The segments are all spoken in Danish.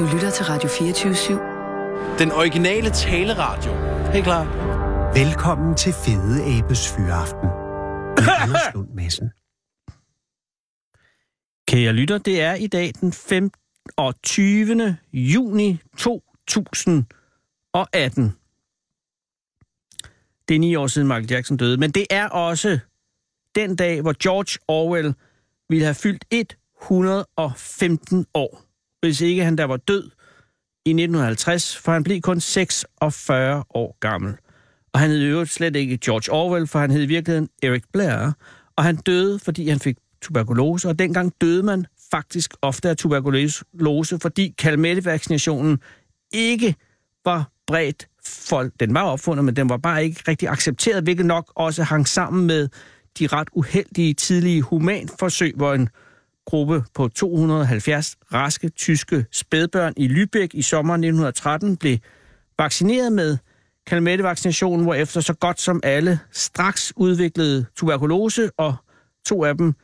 Du lytter til Radio 24-7. Den originale taleradio. Helt klar. Velkommen til Fede Abes Fyraften. Med Lund Madsen. Kære lytter, det er i dag den 25. juni 2018. Det er ni år siden Michael Jackson døde, men det er også den dag, hvor George Orwell ville have fyldt 115 år, hvis ikke han der var død i 1950, for han blev kun 46 år gammel. Og han hed i øvrigt slet ikke George Orwell, for han hed i virkeligheden Eric Blair, og han døde, fordi han fik tuberkulose, og dengang døde man faktisk ofte af tuberkulose, fordi kalmettevaccinationen ikke var bredt folk. den var opfundet, men den var bare ikke rigtig accepteret, hvilket nok også hang sammen med de ret uheldige tidlige humanforsøg, hvor en gruppe på 270 raske tyske spædbørn i Lübeck i sommeren 1913 blev vaccineret med kalmettevaccinationen, hvor efter så godt som alle straks udviklede tuberkulose, og to af dem,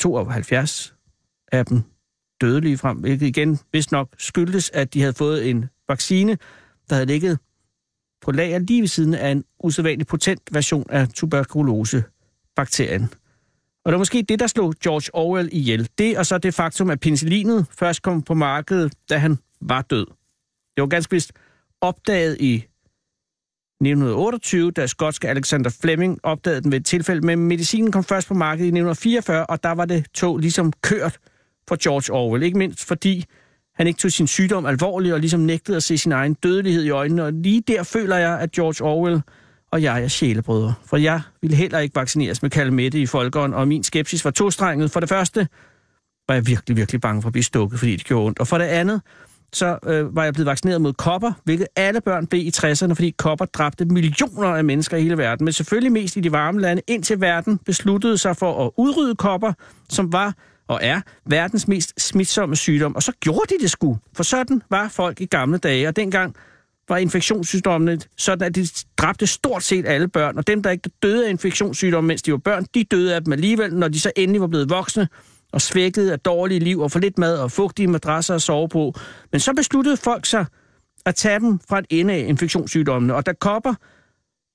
72 af dem, døde lige frem, hvilket igen vist nok skyldtes, at de havde fået en vaccine, der havde ligget på lager lige ved siden af en usædvanlig potent version af tuberkulosebakterien. Og det var måske det, der slog George Orwell ihjel. Det og så det faktum, at penicillinet først kom på markedet, da han var død. Det var ganske vist opdaget i 1928, da skotske Alexander Fleming opdagede den ved et tilfælde, men medicinen kom først på markedet i 1944, og der var det tog ligesom kørt for George Orwell. Ikke mindst fordi han ikke tog sin sygdom alvorligt og ligesom nægtede at se sin egen dødelighed i øjnene. Og lige der føler jeg, at George Orwell og jeg er sjælebrødre. For jeg ville heller ikke vaccineres med kalmette i folkeånd, og min skepsis var tostrenget. For det første var jeg virkelig, virkelig bange for at blive stukket, fordi det gjorde ondt. Og for det andet, så øh, var jeg blevet vaccineret mod kopper, hvilket alle børn blev i 60'erne, fordi kopper dræbte millioner af mennesker i hele verden, men selvfølgelig mest i de varme lande, indtil verden besluttede sig for at udrydde kopper, som var og er verdens mest smitsomme sygdom. Og så gjorde de det sgu, for sådan var folk i gamle dage, og dengang var infektionssygdommene sådan, at de dræbte stort set alle børn, og dem, der ikke døde af infektionssygdomme, mens de var børn, de døde af dem alligevel, når de så endelig var blevet voksne og svækket af dårlige liv og for lidt mad og fugtige madrasser at sove på. Men så besluttede folk sig at tage dem fra et ende af infektionssygdommene, og da kopper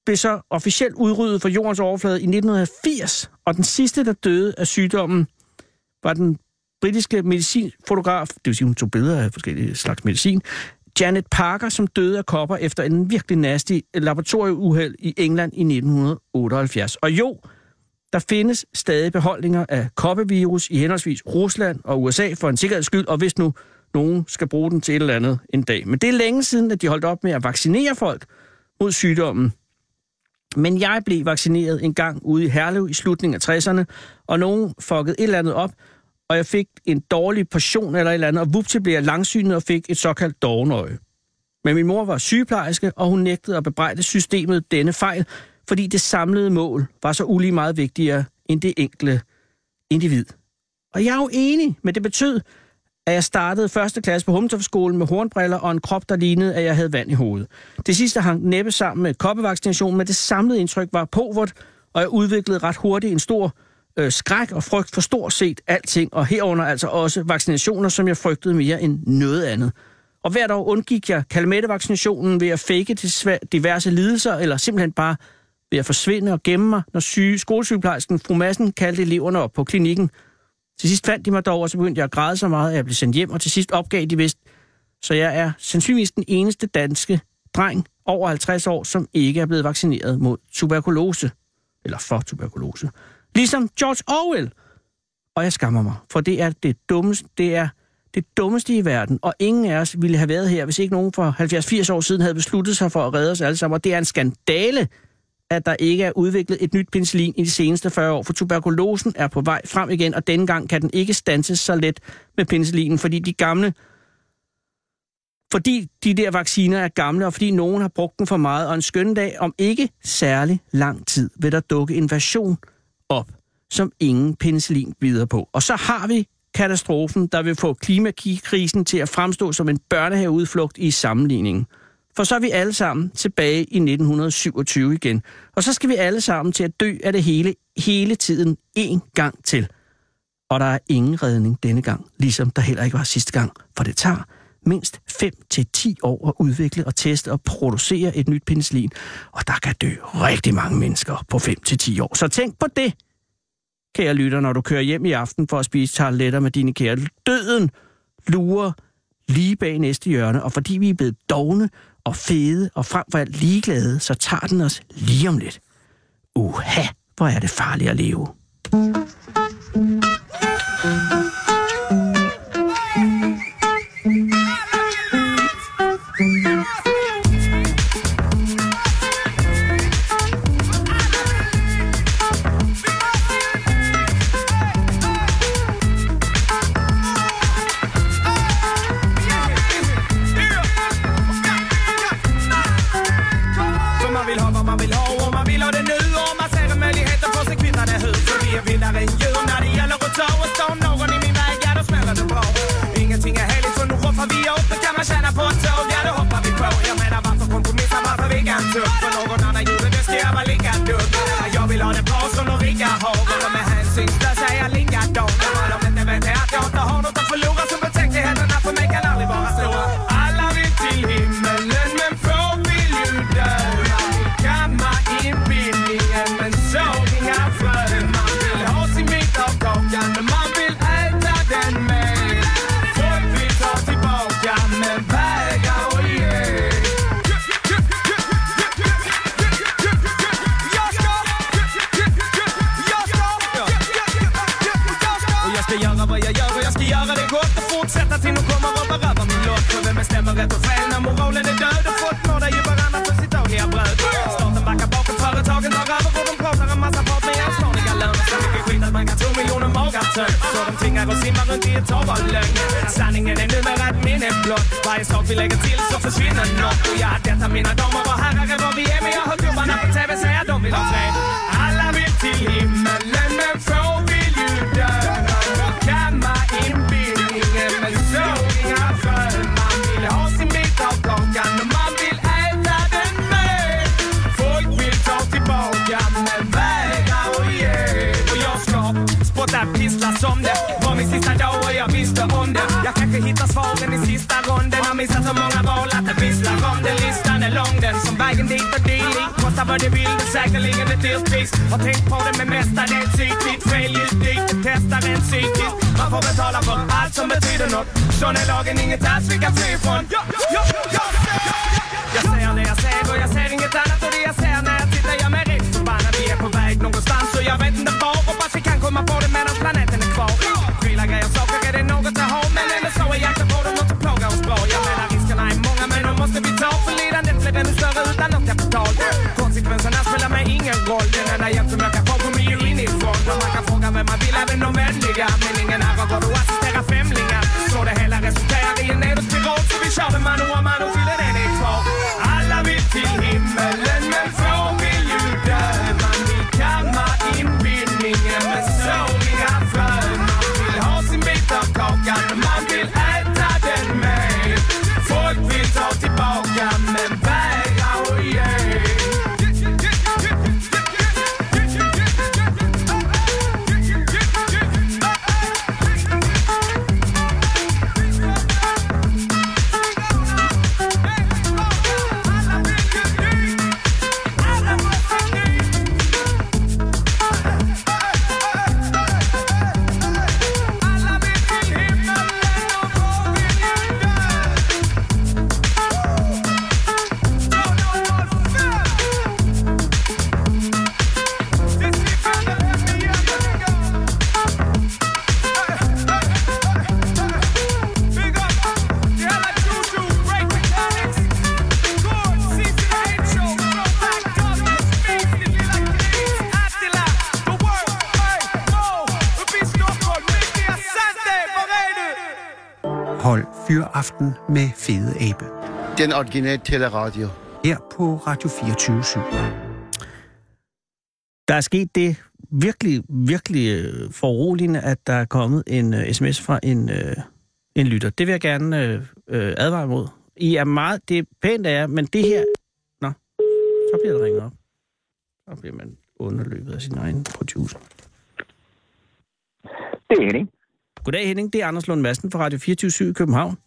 blev så officielt udryddet fra jordens overflade i 1980, og den sidste, der døde af sygdommen, var den britiske medicinfotograf, det vil sige, hun tog billeder af forskellige slags medicin, Janet Parker, som døde af kopper efter en virkelig nasty laboratorieuheld i England i 1978. Og jo, der findes stadig beholdninger af koppevirus i henholdsvis Rusland og USA for en sikkerheds skyld, og hvis nu nogen skal bruge den til et eller andet en dag. Men det er længe siden, at de holdt op med at vaccinere folk mod sygdommen. Men jeg blev vaccineret en gang ude i Herlev i slutningen af 60'erne, og nogen fuckede et eller andet op, og jeg fik en dårlig portion eller et eller andet, og vupti blev jeg langsynet og fik et såkaldt dovenøje. Men min mor var sygeplejerske, og hun nægtede at bebrejde systemet denne fejl, fordi det samlede mål var så ulige meget vigtigere end det enkelte individ. Og jeg er jo enig, men det betød, at jeg startede første klasse på Humtofskolen med hornbriller og en krop, der lignede, at jeg havde vand i hovedet. Det sidste hang næppe sammen med koppevaccination, men det samlede indtryk var påvort, og jeg udviklede ret hurtigt en stor øh, skræk og frygt for stort set alting, og herunder altså også vaccinationer, som jeg frygtede mere end noget andet. Og hvert år undgik jeg kalmettevaccinationen ved at fake til diverse lidelser, eller simpelthen bare ved at forsvinde og gemme mig, når syge skolesygeplejersken fru Madsen kaldte eleverne op på klinikken. Til sidst fandt de mig dog, og så begyndte jeg at græde så meget, at jeg blev sendt hjem, og til sidst opgav de vist. Så jeg er sandsynligvis den eneste danske dreng over 50 år, som ikke er blevet vaccineret mod tuberkulose. Eller for tuberkulose. Ligesom George Orwell. Og jeg skammer mig, for det er det dummeste, det er det dummeste i verden, og ingen af os ville have været her, hvis ikke nogen for 70-80 år siden havde besluttet sig for at redde os alle sammen. Og det er en skandale, at der ikke er udviklet et nyt penicillin i de seneste 40 år, for tuberkulosen er på vej frem igen, og denne gang kan den ikke stanses så let med penicillinen, fordi de gamle fordi de der vacciner er gamle, og fordi nogen har brugt den for meget, og en skøn dag om ikke særlig lang tid vil der dukke en version op, som ingen penicillin bider på. Og så har vi katastrofen, der vil få klimakrisen til at fremstå som en børnehaveudflugt i sammenligningen. For så er vi alle sammen tilbage i 1927 igen. Og så skal vi alle sammen til at dø af det hele, hele tiden en gang til. Og der er ingen redning denne gang, ligesom der heller ikke var sidste gang, for det tager mindst 5 til 10 år at udvikle og teste og producere et nyt penicillin. Og der kan dø rigtig mange mennesker på 5 til 10 år. Så tænk på det, kære lytter, når du kører hjem i aften for at spise tarletter med dine kære. Døden lurer lige bag næste hjørne, og fordi vi er blevet dogne og fede og frem for alt ligeglade, så tager den os lige om lidt. Uha, hvor er det farligt at leve. Företagen tar de pratar en massa prat med hans ansvariga löner. Så mycket skit att man kan tro miljoner magar tömt. Så de tvingar och simmar runt i ett hav av lögn. Sanningen är numera ett minne blott. Varje sak vi lägger till så försvinner nåt Och ja, detta mina damer och herrar är vad vi är. Men jag hör gubbarna på TV säga de vill ha fred. Alla vill till himmelen men få spotta pissla som det var min sista dag och jag visste om det. Jag kanske hittar svaren i sista ronden. Har missat så många val att det visslar om det. Listan är lång den som vägen dit och dylikt Kostar vad det vill, det säkerligen ett dyrt pris. Har tänkt på det men mestadels ytligt. Fel ljud dit, det testar en psykiskt. Man får betala för allt som betyder något. Sån är lagen, inget alls vi kan fly ifrån. Ja, ja, ja, jag ser det jag ser och jag ser inget annat och det jag ser när jag tittar gör mig rätt förbannad. Vi är på väg någonstans och jag vet inte Fyraften med Fede Abe. Den originale teleradio. Her på Radio 24 Der er sket det virkelig, virkelig øh, foruroligende, at der er kommet en uh, sms fra en, uh, en lytter. Det vil jeg gerne uh, uh, advare imod. I er meget, det er pænt af jer, men det her... Nå, så bliver der ringet op. Så bliver man underløbet af sin egen producer. Det er Henning. Goddag Henning, det er Anders Lund Madsen fra Radio 24 i København.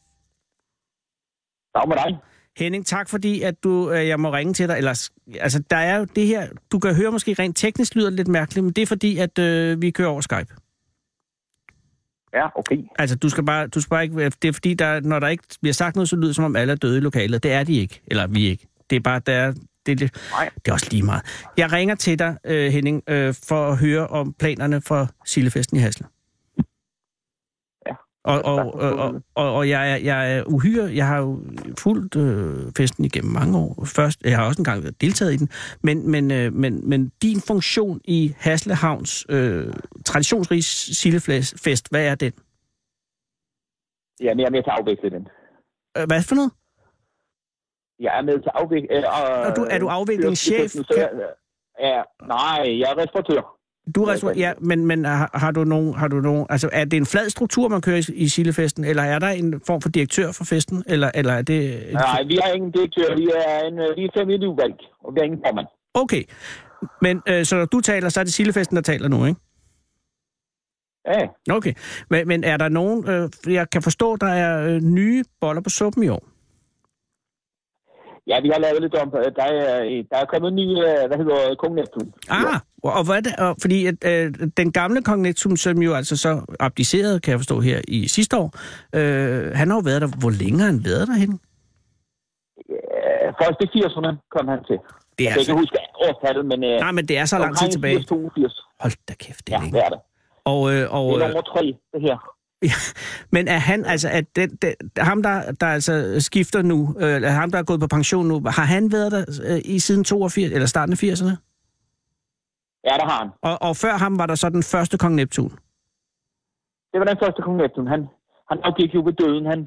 Dag med dig. Henning, tak fordi, at du, øh, jeg må ringe til dig. Eller, altså, der er jo det her, du kan høre måske rent teknisk lyder det lidt mærkeligt, men det er fordi, at øh, vi kører over Skype. Ja, okay. Altså, du skal bare, du skal bare ikke, det er fordi, der, når der ikke bliver sagt noget, så lyder det, som om alle er døde i lokalet. Det er de ikke, eller vi ikke. Det er bare, der er, det, er lidt, Nej. det er også lige meget. Jeg ringer til dig, øh, Henning, øh, for at høre om planerne for Sillefesten i Hasle. Og, og, og, og, og, og jeg, er, jeg er uhyre, jeg har jo fulgt øh, festen igennem mange år. Først, jeg har også engang deltaget i den, men, men, øh, men, men din funktion i Haslehavns øh, traditionsrige sillefest, hvad er den? Jeg er med til at afvikle den. Øh, hvad for noget? Jeg er med til afvikle... Øh, Og du- er du afviklingschef? Så jeg- Ja, nej, jeg er restauratør. Du er restaurant, ja, men, men har, har du nogen, har du nogen, altså er det en flad struktur, man kører i, i Sillefesten, eller er der en form for direktør for festen, eller, eller er det... Nej, vi har ingen direktør. Vi er en øh, vi er familieudvalg, og vi har ingen formand. Okay, men øh, så når du taler, så er det Sillefesten, der taler nu, ikke? Ja, Okay, men, men er der nogen, øh, jeg kan forstå, der er øh, nye boller på suppen i år? Ja, vi har lavet lidt om... Der er, der er kommet en ny, øh, hvad hedder Kong Neptun. Ah, og, hvad er det, og, fordi at, øh, den gamle kong Neptun, som jo altså så abdicerede, kan jeg forstå her i sidste år, øh, han har jo været der, hvor længe har han været derhen? Ja, først i 80'erne kom han til. Det er Jeg kan ikke altså, huske årstallet, men... Øh, nej, men det er så lang tid tilbage. 82. Hold da kæft, det er Ja, længe. det er det. Og, øh, og, Det er øh, nummer tre, det her. Men er han, altså, at den, den, ham, der, der altså skifter nu, øh, ham, der er gået på pension nu, har han været der øh, i siden 82, eller starten af 80'erne? Ja, der har han. Og, og før ham var der så den første kong Neptun. Det var den første kong Neptun. Han, han afgik jo ved døden, han,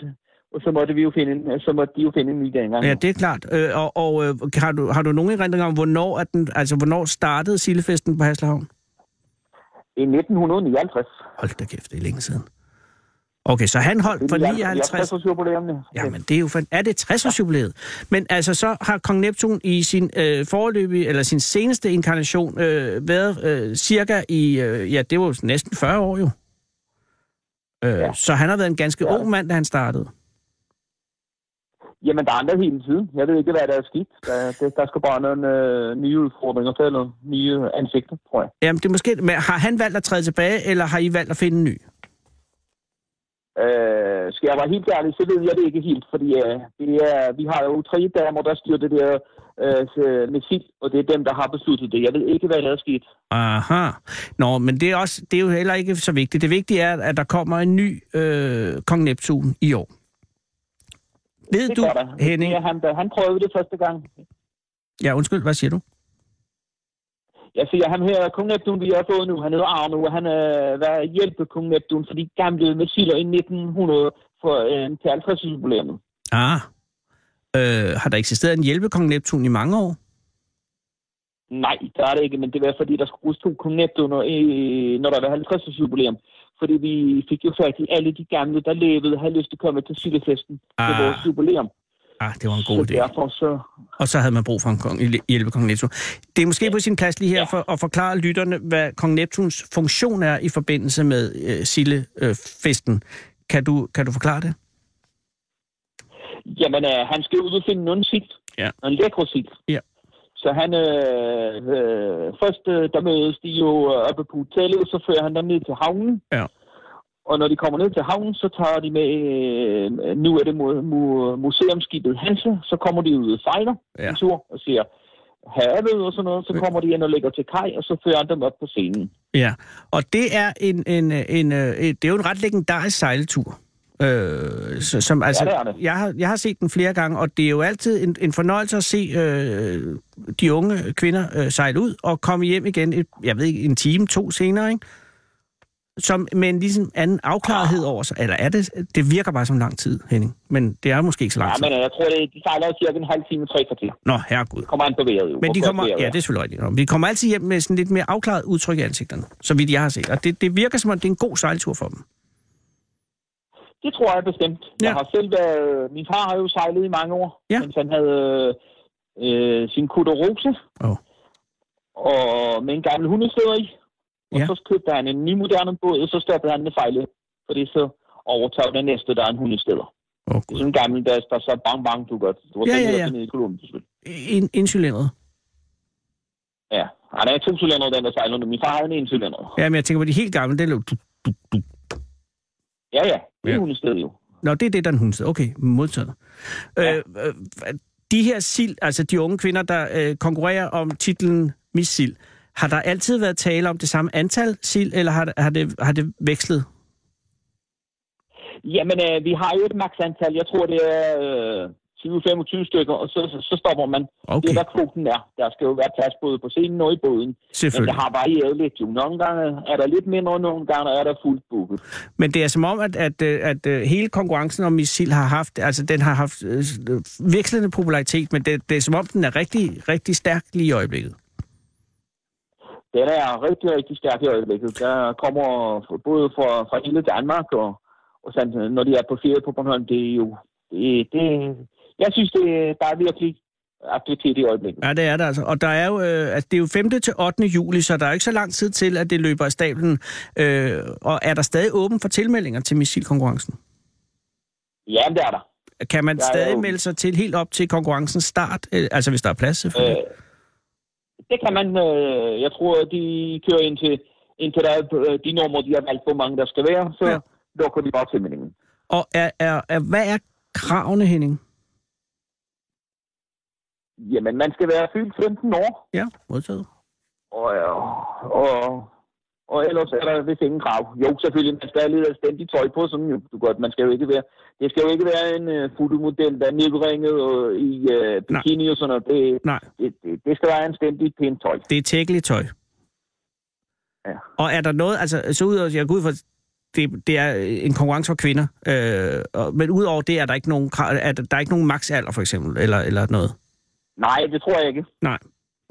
og så måtte, vi jo finde så måtte de jo finde en ny dengang. Ja, det er klart. Øh, og og øh, har, du, har du nogen erindring om, hvornår, er den, altså, hvornår startede Sillefesten på Haslehavn? I 1959. Hold da kæft, det er længe siden. Okay, så han holdt for 59... års jubilæum. Jamen, det er jo fan... Er det 60 års jubilæet? Men altså, så har kong Neptun i sin øh, forløbige, eller sin seneste inkarnation, øh, været øh, cirka i, øh, ja, det var jo næsten 40 år jo. Øh, Ja. Så han har været en ganske Ja. ung mand, da han startede. Jamen, der er andre hele tiden. Jeg ved ikke, hvad der er skidt. Der, der skal bare nogle øh, nye udfordringer til, eller nye ansigter, tror jeg. Jamen, det er måske... Men har han valgt at træde tilbage, eller har I valgt at finde en ny? Øh, skal jeg være helt ærlig, så ved jeg det ikke helt, fordi øh, det er, vi har jo tre damer, der styrer det der øh, med sild, og det er dem, der har besluttet det. Jeg ved ikke, hvad der er sket. Aha. Nå, men det er, også, det er jo heller ikke så vigtigt. Det vigtige er, at der kommer en ny øh, kong Neptun i år. Ved Det du, der. Henning... Er han, han prøvede det første gang. Ja, undskyld, hvad siger du? Jeg siger, ham her, kong Neptun, vi har fået nu, han hedder Arno, og han øh, var hjælpe kong Neptun for de gamle missiler i 1900 for, øh, til 50 jubilæumet. Ah. Øh, har der eksisteret en hjælpekong Neptun i mange år? Nej, der er det ikke, men det var fordi, der skulle bruges to kong Neptuner, i, når der var 50 jubilæum. Fordi vi fik jo fat i alle de gamle, der levede, havde lyst til at komme til Sillefesten til Ah. vores jubilæum. Ah, det var en god så idé. derfor så... Og så havde man brug for en kong, hjælpekong Neptun. Det er måske på sin plads lige her for at forklare lytterne, hvad kong Neptuns funktion er i forbindelse med øh, Sille-festen. Kan du, kan du forklare det? Jamen, øh, han skal ud og finde nogle sild. Ja. En lækre sild. Ja. Så han, øh, øh, først øh, der mødes de jo øh, oppe på hotellet, så fører han dem ned til havnen. Ja. Og når de kommer ned til havnen, så tager de med, øh, nu er det mu- mu- museumskibet Hanse, så kommer de ud og fejler Ja. ja. en tur og siger havet og sådan noget, så kommer de ind og lægger til kaj, og så fører han dem op på scenen. Ja, og det er en, en, en, øh, et, det er jo en ret legendarisk sejltur. Øh, så, som, altså, det er det. Jeg, har, jeg har set den flere gange, og det er jo altid en, en fornøjelse at se øh, de unge kvinder øh, sejle ud og komme hjem igen, et, jeg ved ikke, en time, to senere, ikke? Som med en ligesom anden afklarethed over sig. Eller er det, det virker bare som lang tid, Henning. Men det er måske ikke så lang Ja, tid. men øh, jeg tror, det, de sejler cirka en halv time, tre kvarter. Nå, herregud. Kommer an på vejret jo. Men de kommer, ja, det er selvfølgelig rigtigt. Vi kommer altid hjem med sådan lidt mere afklaret udtryk i ansigterne, så vidt jeg har set. Og det, det virker som om, det er en god sejltur for dem. Det tror jeg bestemt. Ja. Jeg har selv været... Min far har jo sejlet i mange år, Ja. mens han havde øh, sin kutter Rose. Åh. Og med en gammel hundestøder i. Og Ja. så købte han en ny moderne båd, og så stoppede han med fejlet. Fordi så overtog den næste, der er en hundesteder. Åh, oh, gud. Sådan en gammel, der, der så bang bang, du godt. Du Ja, ja, ja. den i Columbus, vel? En, incylindret. Ja. Han er to cylinder, den der sejler nu. Min far havde en en cylinder. Ja, men jeg tænker på de helt gamle, det er jo... Du, du, du. Ja, ja. Det er Ja. ja. sted jo. Nå, det er det, der er en hundsted. Okay, modtaget. Ja. Øh, øh, de her sild, altså de unge kvinder, der øh, konkurrerer om titlen Miss Sild, har der altid været tale om det samme antal sild, eller har, har, det, har det vekslet? Jamen, øh, vi har jo et maks antal. Jeg tror, det er øh, 20-25 stykker, og så, så, så stopper man. Okay. Det er, hvad kvoten er. Der skal jo være plads både på scenen og i båden. Men det har varieret lidt jo. Nogle gange er der lidt mindre, og nogle gange er der fuldt booket. Men det er som om, at, at, øh, at, at hele konkurrencen om Miss Sild har haft, altså den har haft øh, vekslende popularitet, men det, det er som om, den er rigtig, rigtig stærk lige i øjeblikket. Den er rigtig, rigtig stærk i øjeblikket. Der kommer både fra, fra hele Danmark, og, og sådan, når de er på ferie på Bornholm, det er jo... Det, det, jeg synes, det, der er virkelig aktivitet i øjeblikket. Ja, det er det altså. Og der er jo, øh, altså, det er jo 5. til 8. juli, så der er ikke så lang tid til, at det løber af stablen. Øh, og er der stadig åben for tilmeldinger til missilkonkurrencen? Ja, det er der. Kan man Der er stadig jo- melde sig til helt op til konkurrencens start? Øh, altså hvis der er plads, selvfølgelig. Øh, det kan man, øh, jeg tror, de kører ind til, ind til der, øh, de numre, de har valgt, hvor mange der skal være, så Ja. ja. lukker de bare tilmeldingen. Og er, er, er, hvad er kravene, Henning? Jamen, man skal være fyldt 15 år, Ja, modtaget. og, og, og ellers er der vist ingen krav. Jo, selvfølgelig, man skal have lidt anstændigt tøj på, sådan jo, du godt, man skal jo ikke være, det skal jo ikke være en uh, fotomodel, der er nedringet og i uh, bikini og sådan noget. Det, Nej, det, det, det skal være anstændigt pænt tøj. det er tækkeligt tøj. Ja. Og er der noget, altså så ud jeg går ud fra, det, det er en konkurrence for kvinder, øh, og, men udover det er der ikke nogen, er der, der er ikke nogen maksalder for eksempel, eller, eller noget? Nej, det tror jeg ikke. Nej.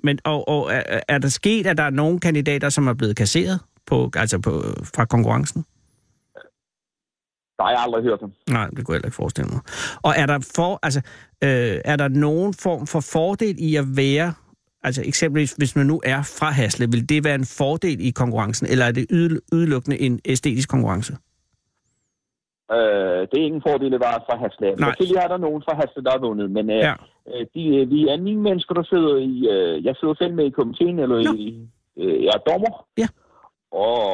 Men og, og er, er der sket, at der er nogle kandidater, som er blevet kasseret på, altså på, fra konkurrencen? Der har jeg aldrig hørt om. Nej, det kunne jeg heller ikke forestille mig. Og er der, for, altså, øh, er der nogen form for fordel i at være, altså eksempelvis hvis man nu er fra Hasle, vil det være en fordel i konkurrencen, eller er det udelukkende en æstetisk konkurrence? Øh, det er ingen fordel at være fra Hasle. Nej. Selvfølgelig er der nogen fra Hasle, der har vundet, men øh, Ja. øh, de, øh, vi er ni mennesker, der sidder i... Øh, jeg sidder selv med i komiteen, eller i... Øh, jeg er dommer. Ja. Og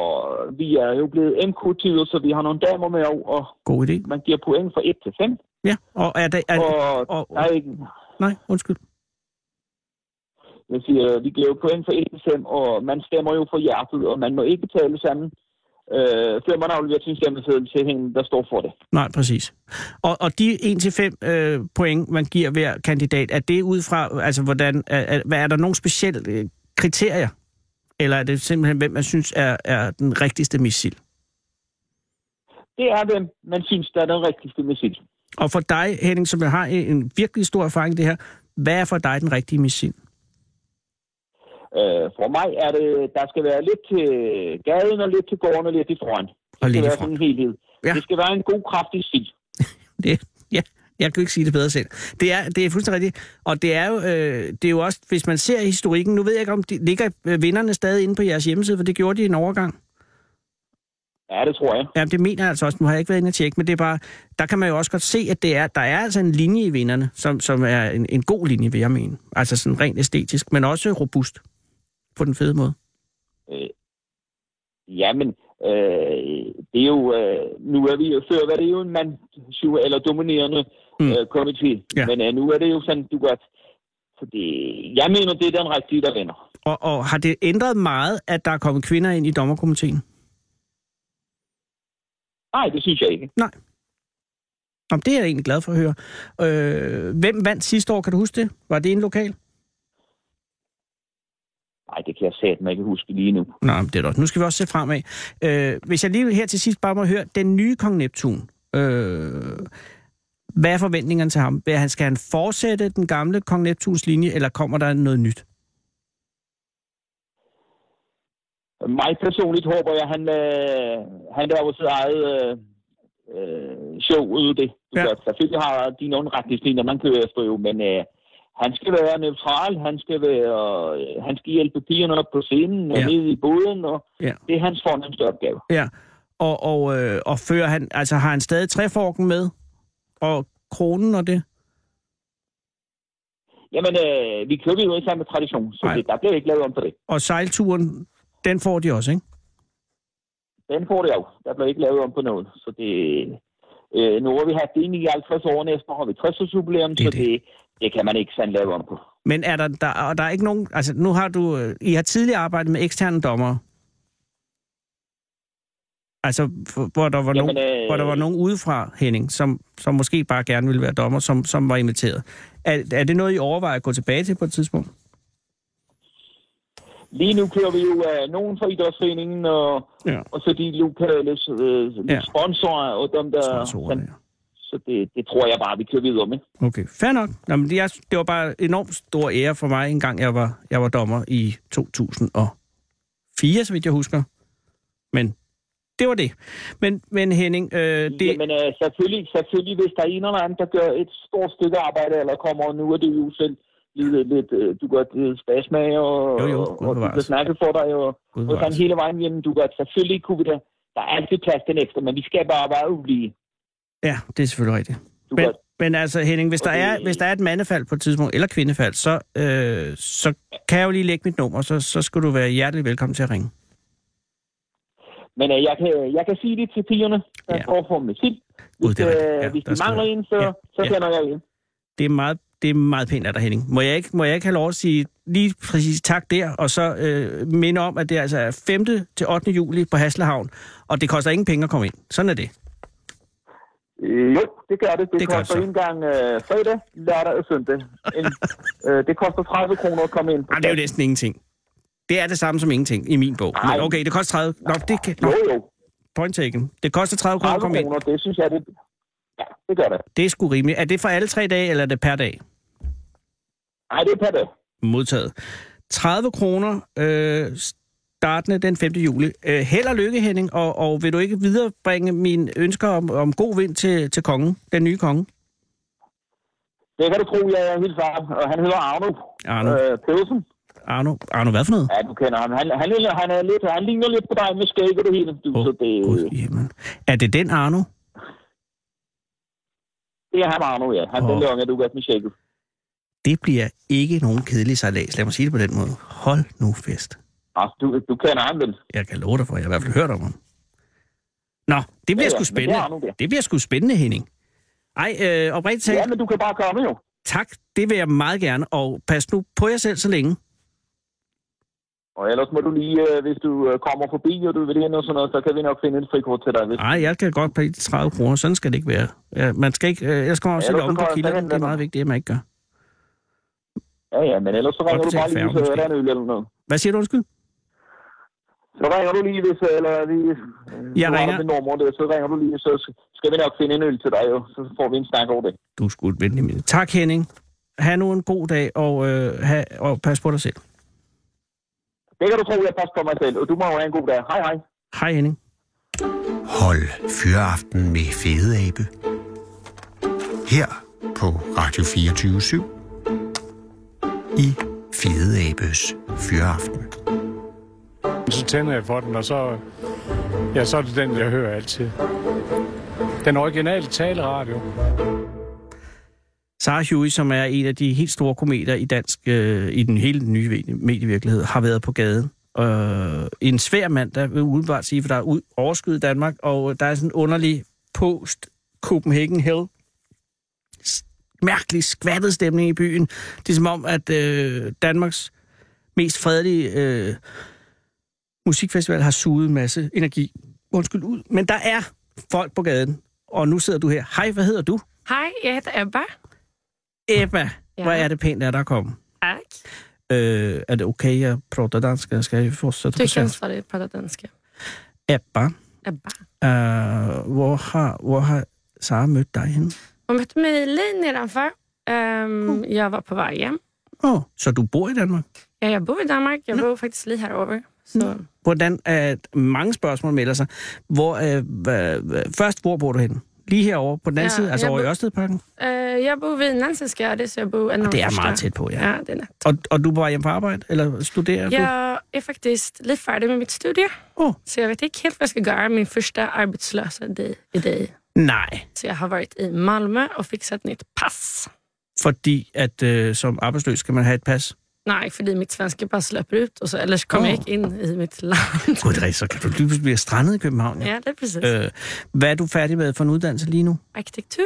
vi er jo blevet MK-tider, så vi har nogle damer med over, og God idé. man giver point fra 1 til 5. Ja, og er der... Er, Og, og- der er ikke... nej, undskyld. Jeg siger, vi giver jo point fra 1 til 5, og man stemmer jo for hjertet, og man må ikke tale sammen, øh, før man afleverer sin stemmeseddel til hende, der står for det. Nej, præcis. Og, og de 1-5 øh, point, man giver hver kandidat, er det ud fra, altså hvordan, er, er, hvad er der nogle specielle øh, kriterier? Eller er det simpelthen, hvem man synes er, er den rigtigste missil? Det er, hvem man synes, der er den rigtigste musik. Og for dig, Henning, som har en virkelig stor erfaring i det her, hvad er for dig den rigtige missil? Øh, for mig er det, der skal være lidt til gaden og lidt til gården og lidt i foran. Det Og lidt i front. sådan en helhed. Ja. Det skal være en god, kraftig stil. Det, ja, jeg kan ikke sige det bedre selv. Det er, det er fuldstændig rigtigt. Og det er, jo, øh, det er jo også, hvis man ser historikken, nu ved jeg ikke, om de, ligger øh, vinderne stadig inde på jeres hjemmeside, for det gjorde de i en overgang. Ja, det tror jeg. Ja, det mener jeg altså også. Nu har jeg ikke været inde og tjekke, men det er bare, der kan man jo også godt se, at det er, der er altså en linje i vinderne, som, som er en, en god linje, vil jeg mene. Altså sådan rent æstetisk, men også robust på den fede måde. Øh, jamen, øh, det er jo, øh, nu er vi jo, før var det jo en mand, eller dominerende Mm. øh, komité. Ja. Men øh, nu er det jo sådan, du godt, fordi jeg mener, det er den rigtige, der vinder. Og, og har det ændret meget, at der er kommet kvinder ind i dommerkomiteen? Nej, det synes jeg ikke. Om det er jeg egentlig glad for at høre. Øh, hvem vandt sidste år, kan du huske det? Var det en lokal? Nej, det kan jeg satme ikke huske lige nu. Nej, men det er godt. Nu skal vi også se fremad. Øh, hvis jeg lige her til sidst bare må høre, den nye kong Neptun, øh, hvad er forventningerne til ham? Skal han fortsætte den gamle kong Neptuns linje, eller kommer der noget nyt? Mig personligt håber jeg, han, øh, han laver sit eget øh, øh, show ud af det. Ja. ja. Selvfølgelig har de nogle retningslinjer, man kører efter jo, men øh, han skal være neutral, han skal være, øh, han skal hjælpe pigerne op på scenen og Ja. ned i båden, og Ja. det er hans fornemmeste opgave. Ja, og, og, øh, og fører han, altså har han stadig træforken med? Og kronen og det? Jamen, øh, vi kører jo ikke sammen med tradition, så Nej. det, der bliver ikke lavet om på det. Og sejlturen, den får de også, ikke? Den får det jo. Der bliver ikke lavet om på noget. Så det, øh, nu har vi haft det i 59 år, næste år har vi 60 års jubilæum, Det så det, det kan man ikke sådan lave om på. Men er der, der, og der er ikke nogen... Altså, nu har du... øh, I har tidligere arbejdet med eksterne dommere. Altså, hvor der var, Jamen, nogen, øh, hvor der var nogen udefra, Henning, som, som måske bare gerne ville være dommer, som, som var inviteret. Er, er det noget, I overvejer at gå tilbage til på et tidspunkt? Lige nu kører vi jo øh, nogen fra idrætsforeningen, og, Ja. og så de lokale øh, Ja. sponsorer, og dem der... Sponsorerne, ja. Så det, det tror jeg bare, vi kører videre med. Okay, fair nok. Nå, men det, er, det var bare enormt stor ære for mig, en gang jeg var, jeg var dommer i 2004, så vidt jeg husker. Men det var det. Men, men Henning, øh, det. Jamen øh, selvfølgelig, selvfølgelig, hvis der er en eller anden, der gør et stort stykke arbejde, eller kommer, og nu er det jo selv lidt, lidt øh, du gør det spasmag, og, Jo, jo, og, og du kan snakke for dig, og, og sådan hele vejen hjem, du gør selvfølgelig kunne vi da, der er altid plads til ekstra, men vi skal bare være ulige. ja, det er selvfølgelig rigtigt. Du Men, men altså, Henning, hvis der, Og det- er, hvis der er et mandefald på et tidspunkt, eller kvindefald, så, øh, så kan jeg jo lige lægge mit nummer, så, så skal du være hjertelig velkommen til at ringe. Men øh, jeg, kan, jeg kan sige det til pigerne, der Ja. ja. går for musik. Gud, Hvis, det rigtigt. øh, Ja, hvis de skal mangler en, så, Ja, ja. så ja. kender jeg en. Det er meget, det er meget pænt af dig, Henning. Må jeg ikke, må jeg ikke have lov at sige lige præcis tak der, og så øh, minde om, at det altså er 5. til 8. juli på Haslehavn, og det koster ingen penge at komme ind. Sådan er det. Øh, jo, det gør det. Det, Det koster en gang øh, fredag, lørdag og søndag. En, øh, det koster 30 kroner at komme ind. Ej, det er jo næsten ingenting. Det er det samme som ingenting i min bog. Men Ej. okay, det koster 30... Nå, det kan... Nå, Jo, jo. point taken. Det koster 30 kroner at 30 komme ind. det synes jeg, det... Ja, det gør det. Det er sgu rimeligt. Er det for alle tre dage, eller er det per dag? Nej, det er per dag. Modtaget. 30 kroner øh, startende den 5. juli. Øh, held og lykke, Henning, og, og vil du ikke viderebringe mine ønsker om, om god vind til, til kongen, den nye konge? Det kan du tro, jeg er helt far. Og han hedder Arno. Arno. Øh, Pedersen. Arno, Arno, hvad for noget? Ja, du kender ham. Han, han, han, han, er lidt, han ligner lidt på dig med skæg og hele. Du, Åh, så det, Gud, jamen. Er det den Arno? det er ham Arno, ja. Han oh. den lange, du gør med skægget. Det bliver ikke nogen kedelig sejlads. Lad mig sige det på den måde. Hold nu fest. Altså, du, du kender ham vel? Jeg kan love dig for, jeg har i hvert fald hørt om ham. Nå, det bliver Ja, ja, sgu men det spændende. Arno. Det bliver sgu spændende, Henning. Ej, øh, oprigtigt talt, Ja, men du kan bare komme jo. tak. Det vil jeg meget gerne. Og pas nu på jer selv så længe. Og ellers må du lige, øh, hvis du øh, kommer forbi, og du vil ind og sådan noget, så kan vi nok finde et frikort til dig. Nej, jeg kan godt pæle de 30 kroner. Sådan skal det ikke være. Man skal ikke, øh, jeg skal også sætte om på derhen, Det er meget vigtigt, at man ikke gør. Ja, ja, men ellers så ringer du bare lige, hvis der er en øl eller noget. Hvad siger du, undskyld? Så ringer du lige, hvis, eller øh, Jeg ringer. mit nummer, det, så ringer du lige, så skal vi nok finde en øl til dig, jo. Så får vi en snak over det. Du sgu et venlig. Tak, Henning. Ha' nu en god dag, og, øh, ha, og pas på dig selv. Det kan du tro, jeg passer på mig selv, og du må jo have en god dag. Hej, hej. Hej, Henning. Hold Fyraften med Fede Abe. Her på Radio 24 i Fede Abes Fyraften. Så tænder jeg for den, og så, ja, så er det den, jeg hører altid. Den originale taleradio. Sarah Huey, som er en af de helt store kometer i dansk, øh, i den hele nye medievirkelighed, har været på gaden. Øh, en svær mand, der vil udenbart sige, for der er ud, overskud i Danmark, og der er sådan en underlig post Copenhagen Hell s- mærkelig skvattet stemning i byen. Det er som om, at øh, Danmarks mest fredelige øh, musikfestival har suget en masse energi undskyld, ud. Men der er folk på gaden, og nu sidder du her. Hej, hvad hedder du? Hej, jeg hedder Ebba. Ebba, Ja. hvor er det pænt af dig at komme. Tak. Øh, er det okay, jeg prater dansk? Skal jeg fortsætte Du på kan stadig prata danska. Ebba, Ebba. øh, hvor, har, hvor har Sara mødt dig henne? Hon mötte mig lige nedanför. Um, Jag var på vej hjem. Oh, så du bor i Danmark? Ja, jeg bor i Danmark. Jeg bor faktisk lige herover. Så Hvordan er mange spørgsmål melder sig? Hvor, hva, hva, først, hvor bor du henne? Lige herovre på den anden Ja, side, altså jeg over i bor- Ørstedparken? uh, jeg bor ved Nansensgade, så jeg bor en av Det de er meget tæt på, ja. Ja, det er net. Og, og du er på vej hjem på arbejde, eller studerer du? Jeg er faktisk lige færdig med mit studie. Åh. Så jeg vet ikke helt, hvad jeg skal gøre min første arbejdsløse dag i dag. Nej, Så jag har varit i Malmö och fixat nytt pass. fordi at øh, som arbejdsløs skal man have et pas. Nej, fordi mitt svenska pass löper ut och så, ellers kommer Åh. jag ikke ind i mitt land. Gud, er så kan du lige blive strandet i København. Ja. ja, det är precis. Øh, hvad er du færdig med for en uddannelse lige nu? Arkitektur.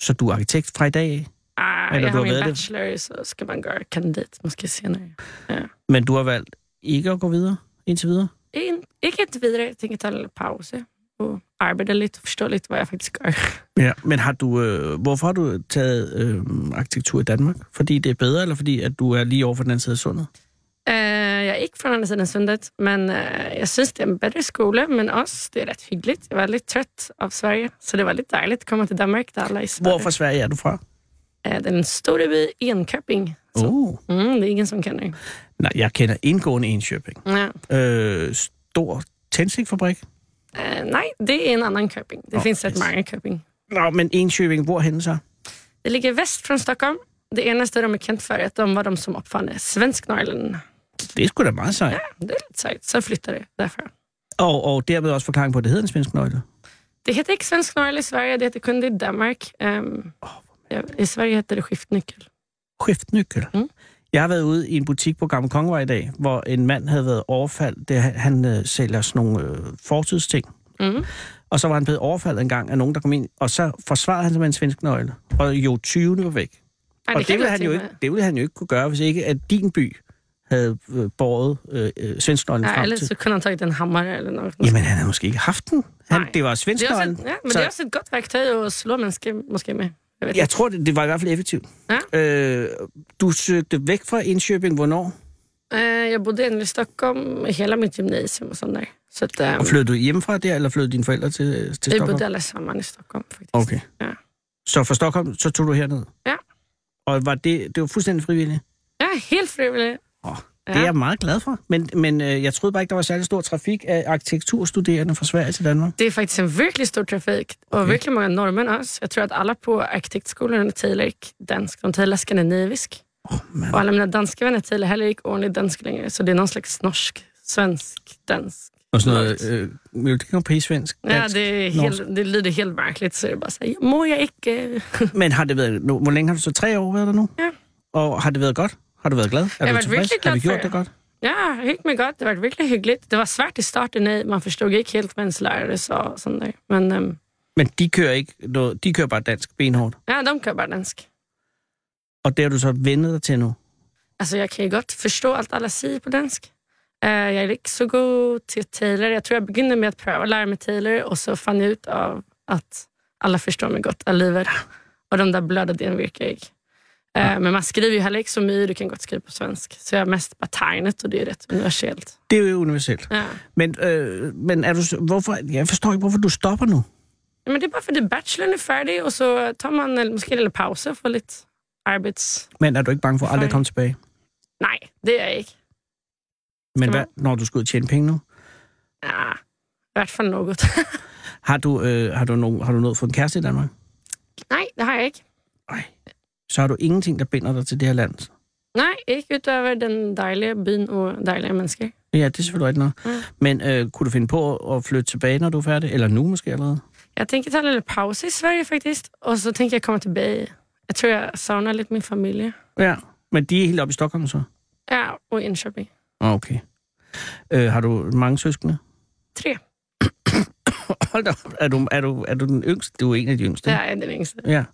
Så du er arkitekt fra i dag af? Ah, Eller jag du har har min været det? bachelor, så ska man göra kandidat måske senere. Ja. Men du har valgt ikke at gå videre indtil videre? In, ikke et videre, jeg tænker tage en pause og arbejde lidt og forstå lidt, hvad jeg faktisk gør. Ja, men har du, øh, hvorfor har du taget øh, arkitektur i Danmark? Fordi det er bedre, eller fordi at du er lige over for den anden side af sundet? Uh, jeg er ikke fra den anden side af sundet, men uh, jeg synes, det er en bedre skole, men også det er ret hyggeligt. Jeg var lidt trøtt av Sverige, så det var lidt dejligt at komme til Danmark, der alle er. Hvor fra Sverige er du fra? Uh, den store by Enköping. Så, Oh. mm, det er ingen, som kender. Nej, jeg kender indgående Enköping. Ja. Øh, stor tændstikfabrik. Uh, nej, det er en anden Köping. Det finns ret yes. mange Köping. Nå, men Enköping, hvor henne så? Det ligger vest från Stockholm. Det eneste, de er kendt for, er, at de var de, som opfandt Svensknøglen. Det er sgu da meget sejt. Ja, det er lidt sejt. Så flytter det derfra. Og, og dermed også forklaring på, at det hedder en svensk nøgle. Det heter ikke svensk nøgle i Sverige, det heter kun det i Danmark. Um, ja, I Sverige heter det skiftnyckel. Skiftnyckel. Mm. Jeg har været ude i en butik på Gamle Kongevej i dag, hvor en mand havde været overfaldt. Det, han øh, sælger sådan nogle øh, fortidsting. Mm. Og så var han blevet overfaldet en gang af nogen, der kom ind, og så forsvarede han sig med en svensk nøgle. Og jo 20 var væk. Ej, og det, ville han jo ikke, det ville han jo ikke kunne gøre, hvis ikke at din by havde øh, båret øh, øh, svensknøglen frem eller til. så kunne han taget en hammer eller noget. Jamen, han havde måske ikke haft den. Han, Nej. det var det også svensknøglen. ja, men så- det er også et godt værktøj at slå mennesker måske med. Jeg Jeg tror, det, det var i hvert fald effektivt. Ja. Øh, du søgte væk fra Indkøbing, hvornår? Uh, jeg boede endelig i Stockholm hela mitt gymnasium og sådan der. Så um, Og flyttede du hjemmefra der, eller flyttede dine forældre til, til Stockholm? boede alle sammen i Stockholm, faktisk. Okay. Ja. Så fra Stockholm, så tog du herned? Ja. Og var det, det var fuldstændig frivilligt? Ja, helt frivilligt. Oh, Ja. det er jeg meget glad for. Men, men øh, jeg troede bare ikke, der var særlig stor trafik af arkitekturstuderende fra Sverige til Danmark. Det är faktiskt en virkelig stor trafik och Okay. virkelig många norrmän också. Jag tror att alla på arkitektskolan talar inte dansk, de talar skandinavisk. man. Och alla mina danska vänner talar heller inte ordentlig dansk längre. Så det är någon slags norsk, svensk, dansk. Og sådan noget, øh, vil du ikke på svensk? Ja, det, helt, det lyder helt märkligt. Så det är bara så här, må jag inte? Men har det været, nu, hvor længe har du så? Tre år været der nu? Ja. Og har det været godt? Har du været glad? Er har du tilfreds? virkelig Har vi glad gjort det godt? Ja, helt med godt. Det var virkelig hyggeligt. Det var svært i starten. Man forstod ikke helt, hvad ens lærere sa og sådan der. Men øhm, Men de kører ikke noget, de kører bare dansk benhårdt. ja, de kan bare dansk. Og det har du så vendet dig til nu? Altså, jeg kan godt forstå alt alla siger på dansk. Uh, jeg er ikke så god til Taylor. Jeg tror, jeg begyndte med at prøve at lære mig Taylor, og så fandt jeg ud af, at alla forstår mig godt alligevel. Og de der bløde, den virker ikke. Uh, Men man skriver jo heller ikke så mye, du kan godt skrive på svensk. Så jeg er mest bare tegnet, og det er ret universelt. Det er jo universelt. Ja. Men, øh, men er du, hvorfor, jeg forstår ikke, hvorfor du stopper nu. Men det er bare fordi bacheloren er færdig, og så tager man en- måske en lille pause for lidt arbejds... Men er du ikke bange for aldrig at komme tilbage? Nej, det er jeg ikke. Men Skal hvad, når du skal ud og tjene penge nu? Ja, i hvert fald noget. Har du, øh, har du, nogen, har du at få en kæreste i Danmark? Nej, det har jeg ikke. Nej. Så har du ingenting, der binder dig til det her land? Nej, ikke udover den dejlige byen og dejlige mennesker. Ja, det er selvfølgelig rigtigt nok. Mm. Men øh, kunne du finde på at flytte tilbage, når du er færdig? Eller nu måske allerede? Jeg tænker tage en lille pause i Sverige faktisk, og så tænker jeg komme tilbage. Jeg tror, jeg savner lidt min familie. Ja. Men de er helt oppe i Stockholm så? Ja, og Enköping. Ah, Okay. Øh, har du mange søskende? Tre. Hold da op. Er du, er, du, er du den yngste? Du er en af de yngste. Det er den yngste. Ja.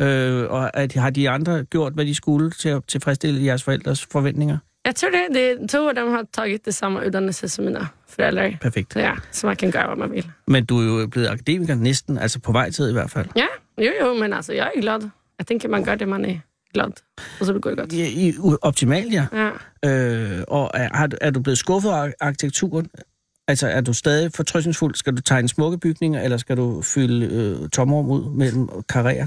Øh, og at, har de andre gjort, hvad de skulle til at tilfredsstille jeres forældres forventninger? Jeg tror det, det to af dem har taget det samme uddannelse som mine forældre. Perfekt. Så ja, så man kan gøre, hvad man vil. Men du er jo blevet akademiker næsten, altså på vej til i hvert fald. Ja, jo jo, men altså, jeg er glad. Jeg tænker, man gør det, man er glad. Og så det går det godt. I, i, optimalt, ja. Ja. Øh, og er, er du blevet skuffet af arkitekturen? Altså, er du stadig fortrøstningsfuld? Skal du tegne smukke bygninger, eller skal du fylde øh, tomrum ud mellem karrierer?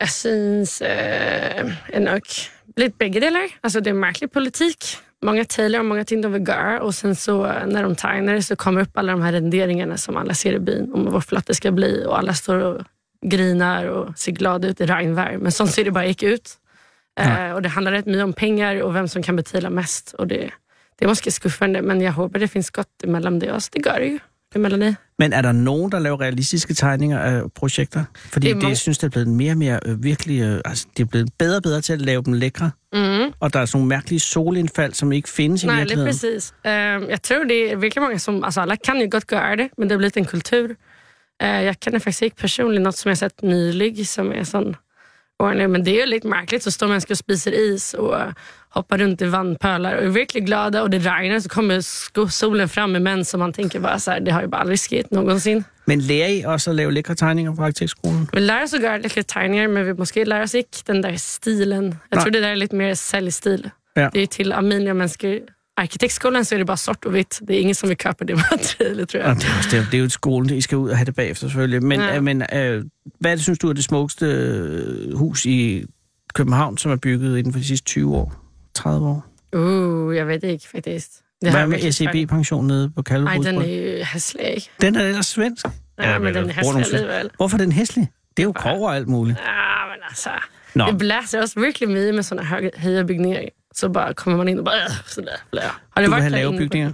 Jeg synes øh, er nok lidt begge deler. Altså, det er mærkelig politik. Många talar om många ting de vill göra och sen så eh, när de tegner så kommer upp alla de här renderingarna som alla ser i byn om hur flott det ska bli och alla står och grinar och ser glada ut i regnvärme. Men sånt ser det bara inte ut. Eh, och det handlar rätt mycket om pengar och vem som kan betala mest. Och det, det är måske skuffande men jag hoppas det finns gott emellan det också. Det gör det ju. Emellan i. Men er der nogen, der laver realistiske tegninger af projekter? Fordi Det er det, mange- jeg synes, det er blevet mere og mere øh, virkelig... Øh, altså, det er blevet bedre og bedre til at lave dem lækre. Mm. Og der er sådan nogle mærkelige solindfald, som ikke findes i Nej, lidt virkeligheden. precis. Uh, jag tror det är virkelig många som, alltså alla kan ju gott göra det, men det har blivit en kultur. Uh, jag känner faktiskt inte personligen något som jag sett nylig som är sån ordning, men det är ju lite märkligt så står människor och spiser is och hoppar runt i vandpölar och är verkligen glada och det regnar så kommer solen fram med män som man tänker bara så här, det har ju bara aldrig skett någonsin. Men lærer I også at lave lækre tegninger på arkitektskolen? Vi lär oss att göra lite tegningar men vi måste lära oss inte den där stilen. Jag Nej. tror det där är lite mer säljstil. Ja. Det är till Aminia människor. Arkitektskolan så är det bara svart och vitt. Det är ingen som vill köpa det materialet tror jag. det, er også, det, er, det er jo et skolen, I skal ud og have det bagefter selvfølgelig. Men, Ja. ja. men øh, hvad er det, synes du er det smukkeste øh, hus i København, som er bygget inden for de sidste 20 år? 30 år? Uh, jag vet inte faktiskt. Det har Hvad med SEB-pension nede på Nej, Kalvebod? den är ju hässlig. den er ellers svensk. Ja, men den svensk- alligevel. Hvorfor er den hæslig? Det er jo kover og alt muligt. Ja, men alltså. Nå, Det bläser också verkligen mycket med sådana höga, höga byggningar. Så bara kommer man in och bara äh, sådär. blä. Har du vil varit have lave bygninger?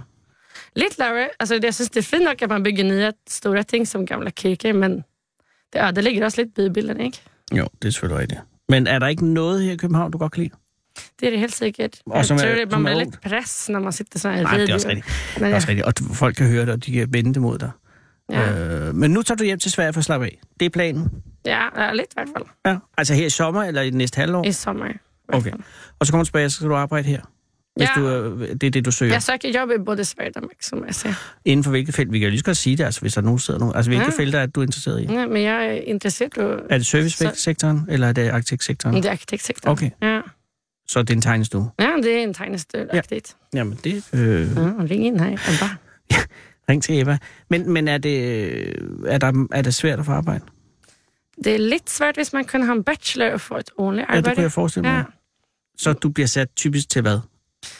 Lite lavere. Altså, det, jeg synes, det er fint nok, at man bygger nye store ting som gamle kirker, men det ødelægger også lidt bybilden, ikke? Jo, det er selvfølgelig rigtigt. Men er der ikke noget her i København, du godt kan lide? Det er det helt sikkert. Og Jeg som tror, er- det, man er bliver lidt press, når man sitter sådan i Nej, det er også rigtigt. Men, Det er ja, også rigtigt. Og folk kan høre det, og de kan vende det mod dig. ja. Øh, men nu tager du hjem til Sverige for at slappe af. Det er planen. ja, ja, lidt i hvert fald. Ja. Altså her i sommer, eller i det næste halvår? I sommer. Okay. Og så kommer du tilbage, så skal du arbejde her. Hvis Ja. du, øh, det er det, du søger. Jeg søger job i både Sverige og Danmark, som jeg siger. Inden for hvilket felt? Vi kan jo lige så godt sige det, altså, hvis der er nogen, der sidder nogen. Altså, hvilke Ja. felter er du er interesseret i? Ja, men jeg er interesseret i Er det servicesektoren, eller er det arkitektsektoren? det er arkitektsektoren. Okay. Ja. Så det er en tegnestue. ja, det er en tegnestød Ja. arkitekt. Jamen, det... Øh, Ja, ring ind her. Bare. ring til Eva. Men, men er, det, er, der, er det svært at få arbejde? Det er lidt svært, hvis man kun har en bachelor og får et ordentligt Ja, det arbejde. kunne jeg forestille mig. Ja. Så du bliver sat typisk til hvad?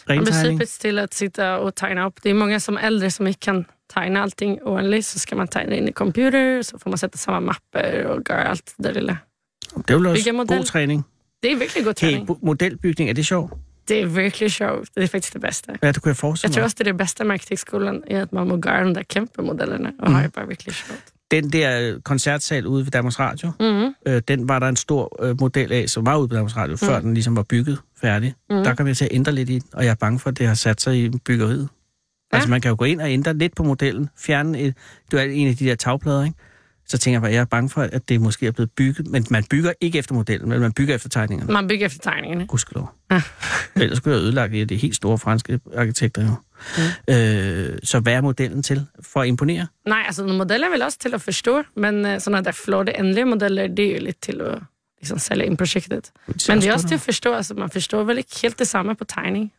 Man Rentegning? typiskt till att sitta och tegna upp. Det är många som äldre som inte kan tegna allting ordentligt. Så ska man tegna in i computer, så får man sätta samma mapper och göra allt det lilla. Det er jo også model. god træning. Det är verkligen god Hey, träning. bo- modelbygning, er det sjovt? Det är verkligen sjovt. Det är faktiskt det bästa. Ja, det kunne jeg forestille Jag tror mig. också det är det bästa med arkitektskolan är att man må göra de där kämpemodellerna och Mm. har det bara verkligen sjovt. Den der koncertsal ude ved Danmarks Radio, Mm. øh, den var der en stor øh, model af, som var ude på Danmarks Radio, før den ligesom var bygget færdig. Mm. Der kom jeg til at ændre lidt i den, og jeg er bange for, at det har sat sig i byggeriet. Ja. Altså man kan jo gå ind og ændre lidt på modellen, fjerne et, det er en af de der tagplader, ikke? Så tænker jeg bare, jeg er bange for, at det måske er blevet bygget, men man bygger ikke efter modellen, men man bygger efter tegningerne. Man bygger efter tegningarna. Gudskelov. Ja. Ellers skulle jeg ødelægge det, de helt store franske arkitekter jo. Mm. Øh, så hvad er modellen til for at imponere? Nej, alltså modeller är väl också till att förstå, men eh, sådana där flåde ändliga modeller, det är ju lite till att liksom sälja in projektet. Men det är också till att förstå, alltså man förstår väl inte helt detsamma på tegning.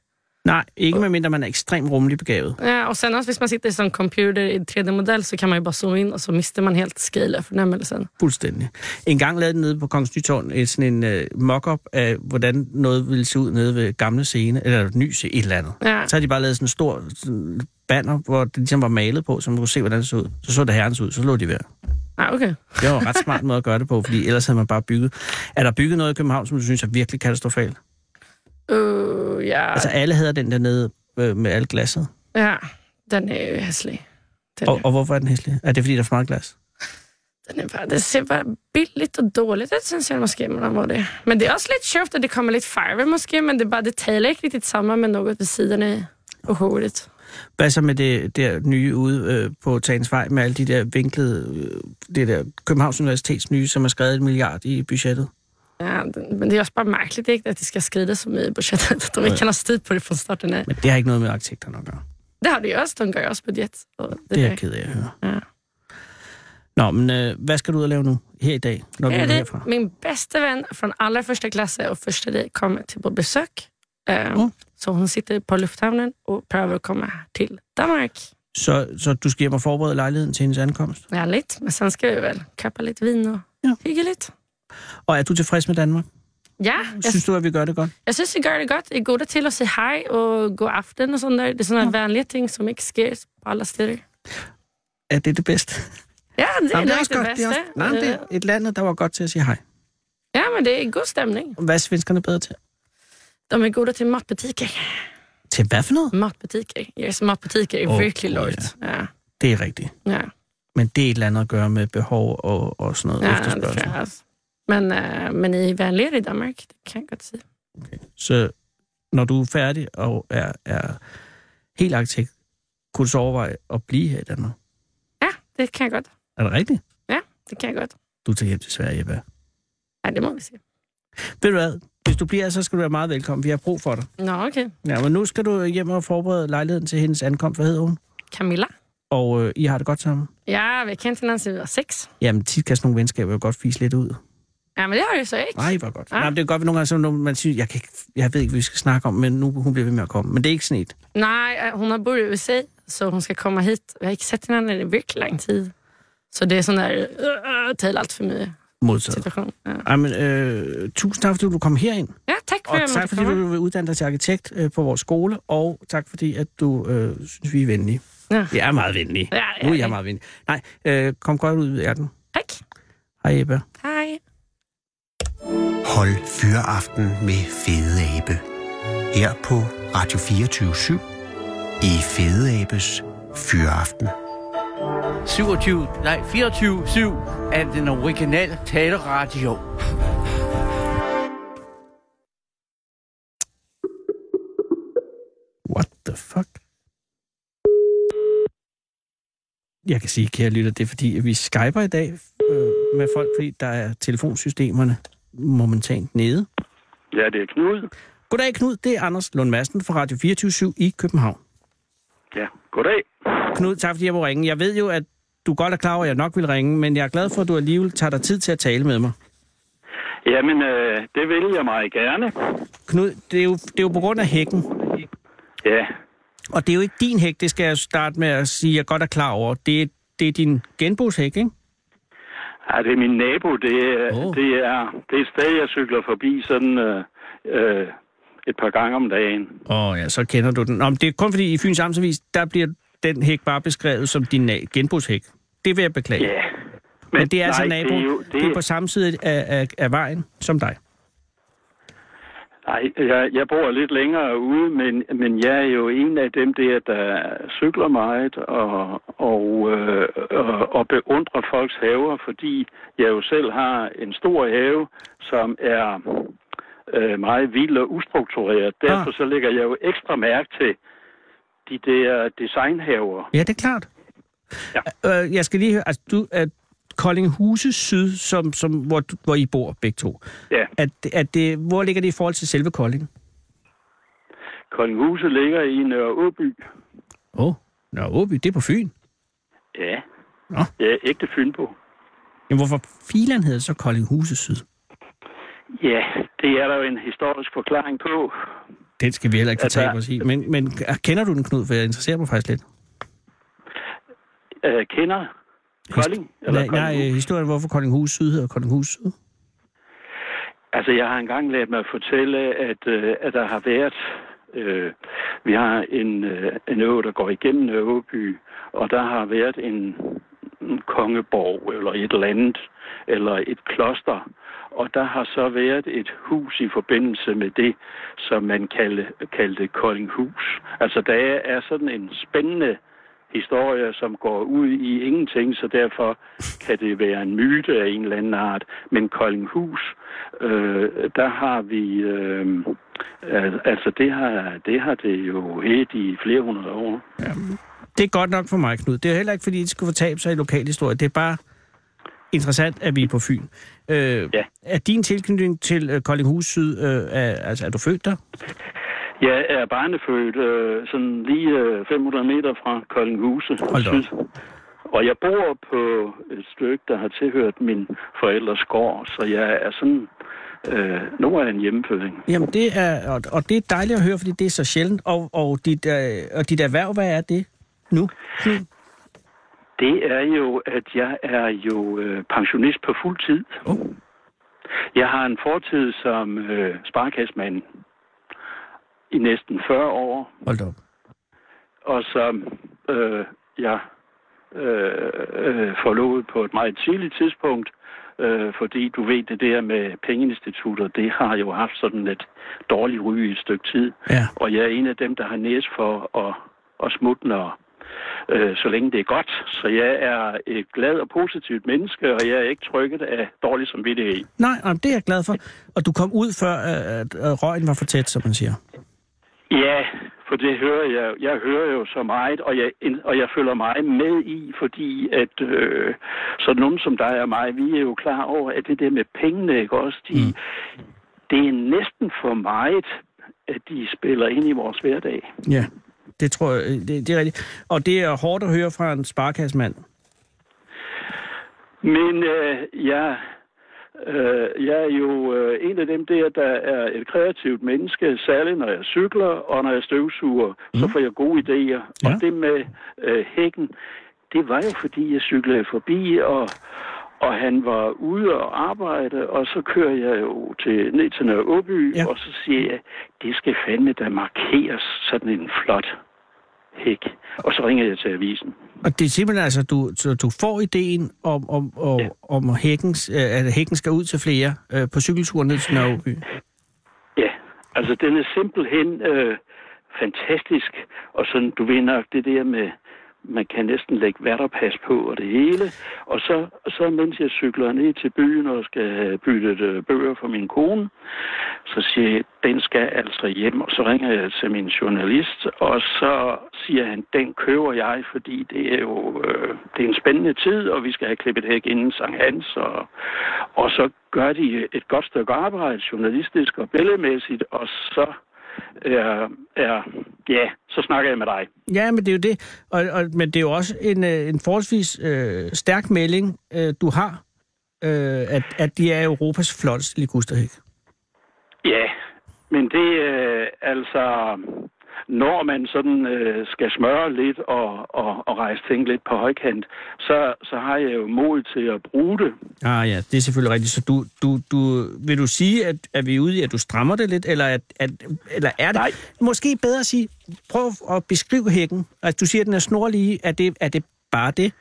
Nej, ikke medmindre man er ekstremt rummelig begavet. Ja, och sen också, hvis man sitter i en computer i 3D-modell så kan man ju bara zooma in och så mister man helt scale af fornemmelsen. Fuldstændig. En gang lavede nede på Kongens Nytorv et sådan en uh, mock-up af, hvordan noget ville se ud nede ved gamle scene, eller ny scene, et eller andet. Ja, Så har de bare lavet sådan en stor sådan banner, hvor det ligesom var malet på, så man kunne se, hvordan det så ud. Så så det herrens ud, så lå de ved. ah, okay. Det var en ret smart måde at gøre det på, fordi ellers havde man bare bygget. Er der bygget noget i København, som du synes er virkelig katastrofalt? Uh, ja, Altså alle havde den der nede øh, med alt glasset. ja, den är ju hässlig. Den, Og, är, og hvorfor er den hæslig? Er det fordi, der er for meget glas? den är bara, det ser bara billigt och dåligt ut syns jag måske mellan vad det. Men det är också lite tjockt och det kommer lite farver måske, men det är bara detailer inte riktigt samma med något vid sidan i och håret. Hvad så med det der nye ude øh, på Tagensvej med alle de der vinklede, øh, det der Københavns Universitets nye, som er skrevet en milliard i budgettet? Ja, den, men det är också bara märkligt inte, att det ska skridas så mycket i budgetet. De inte kan ha styr på det från starten. af. Men det har ikke noget med arkitekterne at gøre. Det har de också, de gør også budget. Og det, Det er er jeg ked af at høre. Ja. Nå, men øh, hvad skal du ud og lave nu her i dag, når vi Är er herfra? min bästa vän från allra första klassen och första dig kommer till på besök. Eh, Mm. Så hon sitter på lufthavnen och prövar att komma till Danmark. Så, så du skal hjem og forberede lejligheden til hendes ankomst? Ja, lite. Men sen ska vi väl köpa lite vin och Ja. hygge lite. Og er du tilfreds med Danmark? Ja, Synes du, at vi gør det godt? jag syns vi gör det gott. I är goda till att säga hej och gå aften och sånt där. Det är sådana vänliga ting som inte sker på alla steder. Er det det bedste? Ja, det är Jamen, nog også det, godt. bästa. Det er, også, nej, men det er et land, der var godt til at sige hej. Ja, men det är god stämning. Hvad er svenskerne bedre til? De är goda till matbutiker. Til hvad for noget? Matbutiker. Yes, matbutiker är Åh, verkligen oj, lort. Ja. Det er rigtigt. Ja, Men det er et eller andet at gøre med behov og, og sådan noget ja det efterspørgsel. jeg også. Men, øh, men I er vänligere i Danmark, det kan jeg godt sige. Så når du er færdig og er, er helt arkitekt, kunne du så overveje at blive her i Danmark? Ja, det kan jeg godt. Er det rigtigt? Det kan jeg godt. Du tager hjem til Sverige, Jeppe. Ja, det må vi se. Ved du hvad? Hvis du bliver, så skal du være meget velkommen. Vi har brug for dig. Nå, okay. Ja, men nu skal du hjem og forberede lejligheden til hendes ankomst. Hvad hedder hun? Camilla? Og øh, I har det godt sammen? Ja, vi har kendt hinanden siden vi var seks. Jamen, tit kan sådan nogle venskaber jo godt fise lidt ud. Ja, men det har vi så ikke. Nej, hvor godt. Ja. Nej, men det er godt, at nogle gange, så når man siger, jeg, kan ikke, jeg ved ikke, hvad vi skal snakke om, men nu hun bliver ved med at komme. Men det er ikke sådan et. Nej, øh, hun har boet i USA, så hun skal komme hit. Vi har ikke sett hinanden i virkelig lang tid. Så det er sådan der, øh, øh, taget alt for meget Modtaget. situation. Ja, Ej, men, øh, tusind tak, fordi du kom herind. ja tak for Og tak, fordi komme. du vil uddanne dig til arkitekt øh, på vores skole. Og tak, fordi at du øh, synes, vi er venlige. Ja. Jeg er meget venlig. Ja, ja, Nu er jeg ja. meget venlig. Nej, øh, kom godt ud af den. Tak. Hej, Ebbe. Hej. Hold Fyraften med Fede Abe. Her på Radio 24 i Fede Abes Fyraften. 27, nej, 24-7 af den originale taleradio. What the fuck? Jeg kan sige, kære lytter, det er fordi, at vi skyper i dag øh, med folk, fordi der er telefonsystemerne momentant nede. Ja, det er Knud. Goddag Knud, det er Anders Lund Madsen fra Radio 24 i København. Ja, goddag. Knud, tak fordi jeg må ringe. Jeg ved jo, at du godt er klar over, at jeg nok vil ringe, men jeg er glad for, at du alligevel tager dig tid til at tale med mig. Jamen, øh, det vil jeg meget gerne. Knud, det er jo, det er jo på grund af hækken. Ja, Og det er jo ikke din hæk, det skal jeg starte med at sige, at jeg godt er klar over. Det er, det er din genbrugshæk, ikke? Ja det er min nabo. Det er, oh. det er, det er et sted, jeg cykler forbi sådan øh, øh, et par gange om dagen. Åh oh, ja, så kender du den. Nå, det er kun fordi i Fyns Amtsavis, der bliver den hæk bare beskrevet som din genbrugshæk. Det vil jeg beklage. Ja. Men, men det er altså nej, naboen. Det er, jo, det... det er på samme side af, af, af vejen som dig. Nej, jeg, jeg bor lidt længere ude, men, men jeg er jo en af dem der, der cykler meget og, og, øh, og, og beundrer folks haver, fordi jeg jo selv har en stor have, som er øh, meget vild og ustruktureret. Derfor så lægger jeg jo ekstra mærke til de der designhaver. Ja, det er klart. Ja. Øh, jeg skal lige høre, altså du er Koldinghuse Syd, som, som, hvor, hvor I bor begge to. Ja, At, at det, hvor ligger det i forhold til selve Kolding? Koldinghuse ligger i Nørre Åby. Åh, oh, Nå, Åby, det er på Fyn. Ja, Nå. ja ægte Fynbo. Jamen, hvorfor filan hedder det så Koldinghuse Syd? Ja, det er der jo en historisk forklaring på. Den skal vi heller ikke Altså- fortabe os i. Men, men kender du den, Knud? For jeg interesserer mig faktisk lidt. Øh, kender Kolding? Eller Nej, nej, Koldinghus? øh, historien, hvorfor Koldinghuse Syd hedder Koldinghuse Syd. Altså, jeg har engang ladet mig fortælle, at, øh, at der har været... Øh, vi har en, øh, en å, der går igennem Øveby, og der har været en, en kongeborg, eller et eller andet, eller et kloster. Og der har så været et hus i forbindelse med det, som man kaldte, kaldte Koldinghus. Altså, der er sådan en spændende historie, som går ud i ingenting, så derfor kan det være en myte af en eller anden art. Men Koldinghus, øh, der har vi, øh, al- altså det har, det har det jo hed i flere hundrede år. Det er godt nok for mig, Knud. Det er heller ikke, fordi det skulle fortabe sig i lokalhistorie. Det er bare interessant, at vi er på Fyn. Øh, Ja. Er din tilknytning til øh, Koldinghus Syd, øh, er, altså er du født der? Jeg er barnefødt øh, sådan lige øh, 500 meter fra Koldinghuse Hold da. Og jeg bor på et stykke, der har tilhørt min forældres gård, så jeg er sådan... Øh, nu er en hjemmefødning. Jamen, det er, og, og det er dejligt at høre, fordi det er så sjældent. Og, og, dit, øh, og dit erhverv, hvad er det nu? Knud? Det er jo, at jeg er jo øh, pensionist på fuld tid. Oh. Jeg har en fortid som øh, sparkassemand i næsten 40 år, Hold op. og som øh, jeg øh, øh, forlod på et meget tidligt tidspunkt, øh, fordi du ved, det der med pengeinstitutter, det har jo haft sådan et dårligt ry i et stykke tid. Ja. Og jeg er en af dem, der har næs for at, at smutte, når, øh, så længe det er godt. Så jeg er et glad og positivt menneske, og jeg er ikke trykket af dårlig samvittighed. Nej, jamen, det er jeg glad for. Og du kom ud før, øh, at at røgen var for tæt, som man siger. Ja, for det hører jeg. Jeg hører jo så meget, og jeg, og jeg følger meget med i, fordi at øh, så nogen som dig og mig, vi er jo klar over, at det der med pengene, ikke også, de, mm. det er næsten for meget, at de spiller ind i vores hverdag. Ja, det tror jeg, øh, det, det er rigtigt. Og det er hårdt at høre fra en sparkassemand. Men øh, jeg, øh, jeg er jo øh, en af dem der, der er et kreativt menneske, særligt når jeg cykler, og når jeg støvsuger, mm. så får jeg gode idéer. Ja. Og det med øh, hækken, det var jo fordi, jeg cyklede forbi, og, og han var ude og arbejde, og så kører jeg jo til, ned til Nørre Åby, ja. og så siger jeg, det skal fandme da markeres sådan en flot hæk. Og så ringer jeg til avisen. Og det er simpelthen altså, du, du får ideen om, om, om, ja. om hækkens, øh, at hækken skal ud til flere øh, på cykelturen ned til Nørreby. Ja, altså den er simpelthen øh, fantastisk. Og sådan, du nok det der med man kan næsten lægge vatterpas på og det hele. Og så, så mens jeg cykler ned til byen og skal bytte øh, bøger for min kone, så siger jeg, den skal altså hjem. Og så ringer jeg til min journalist, og så siger han, den køber jeg, fordi det er jo øh, det er en spændende tid, og vi skal have klippet hæk inden Sankt Hans. Og, og så gør de et godt stykke arbejde, journalistisk og billedmæssigt, og så er, er, ja, så snakker jeg med dig. Ja, men det er jo det. Og, og, men det er jo også en, øh, en forholdsvis øh, stærk melding, øh, du har, øh, at, at de er Europas flotteste ligusterhæk. Ja, men det er øh, altså når man sådan øh, skal smøre lidt og, og, og rejse ting lidt på højkant, så, så har jeg jo mod til at bruge det. Ah ja, det er selvfølgelig rigtigt. Så du, du, du, vil du sige, at, at vi er ude i, at du strammer det lidt, eller, at, at, eller er det Nej. måske bedre at sige, prøv at beskrive hækken. Altså du siger, at den er snorlige. Er det, er det bare det?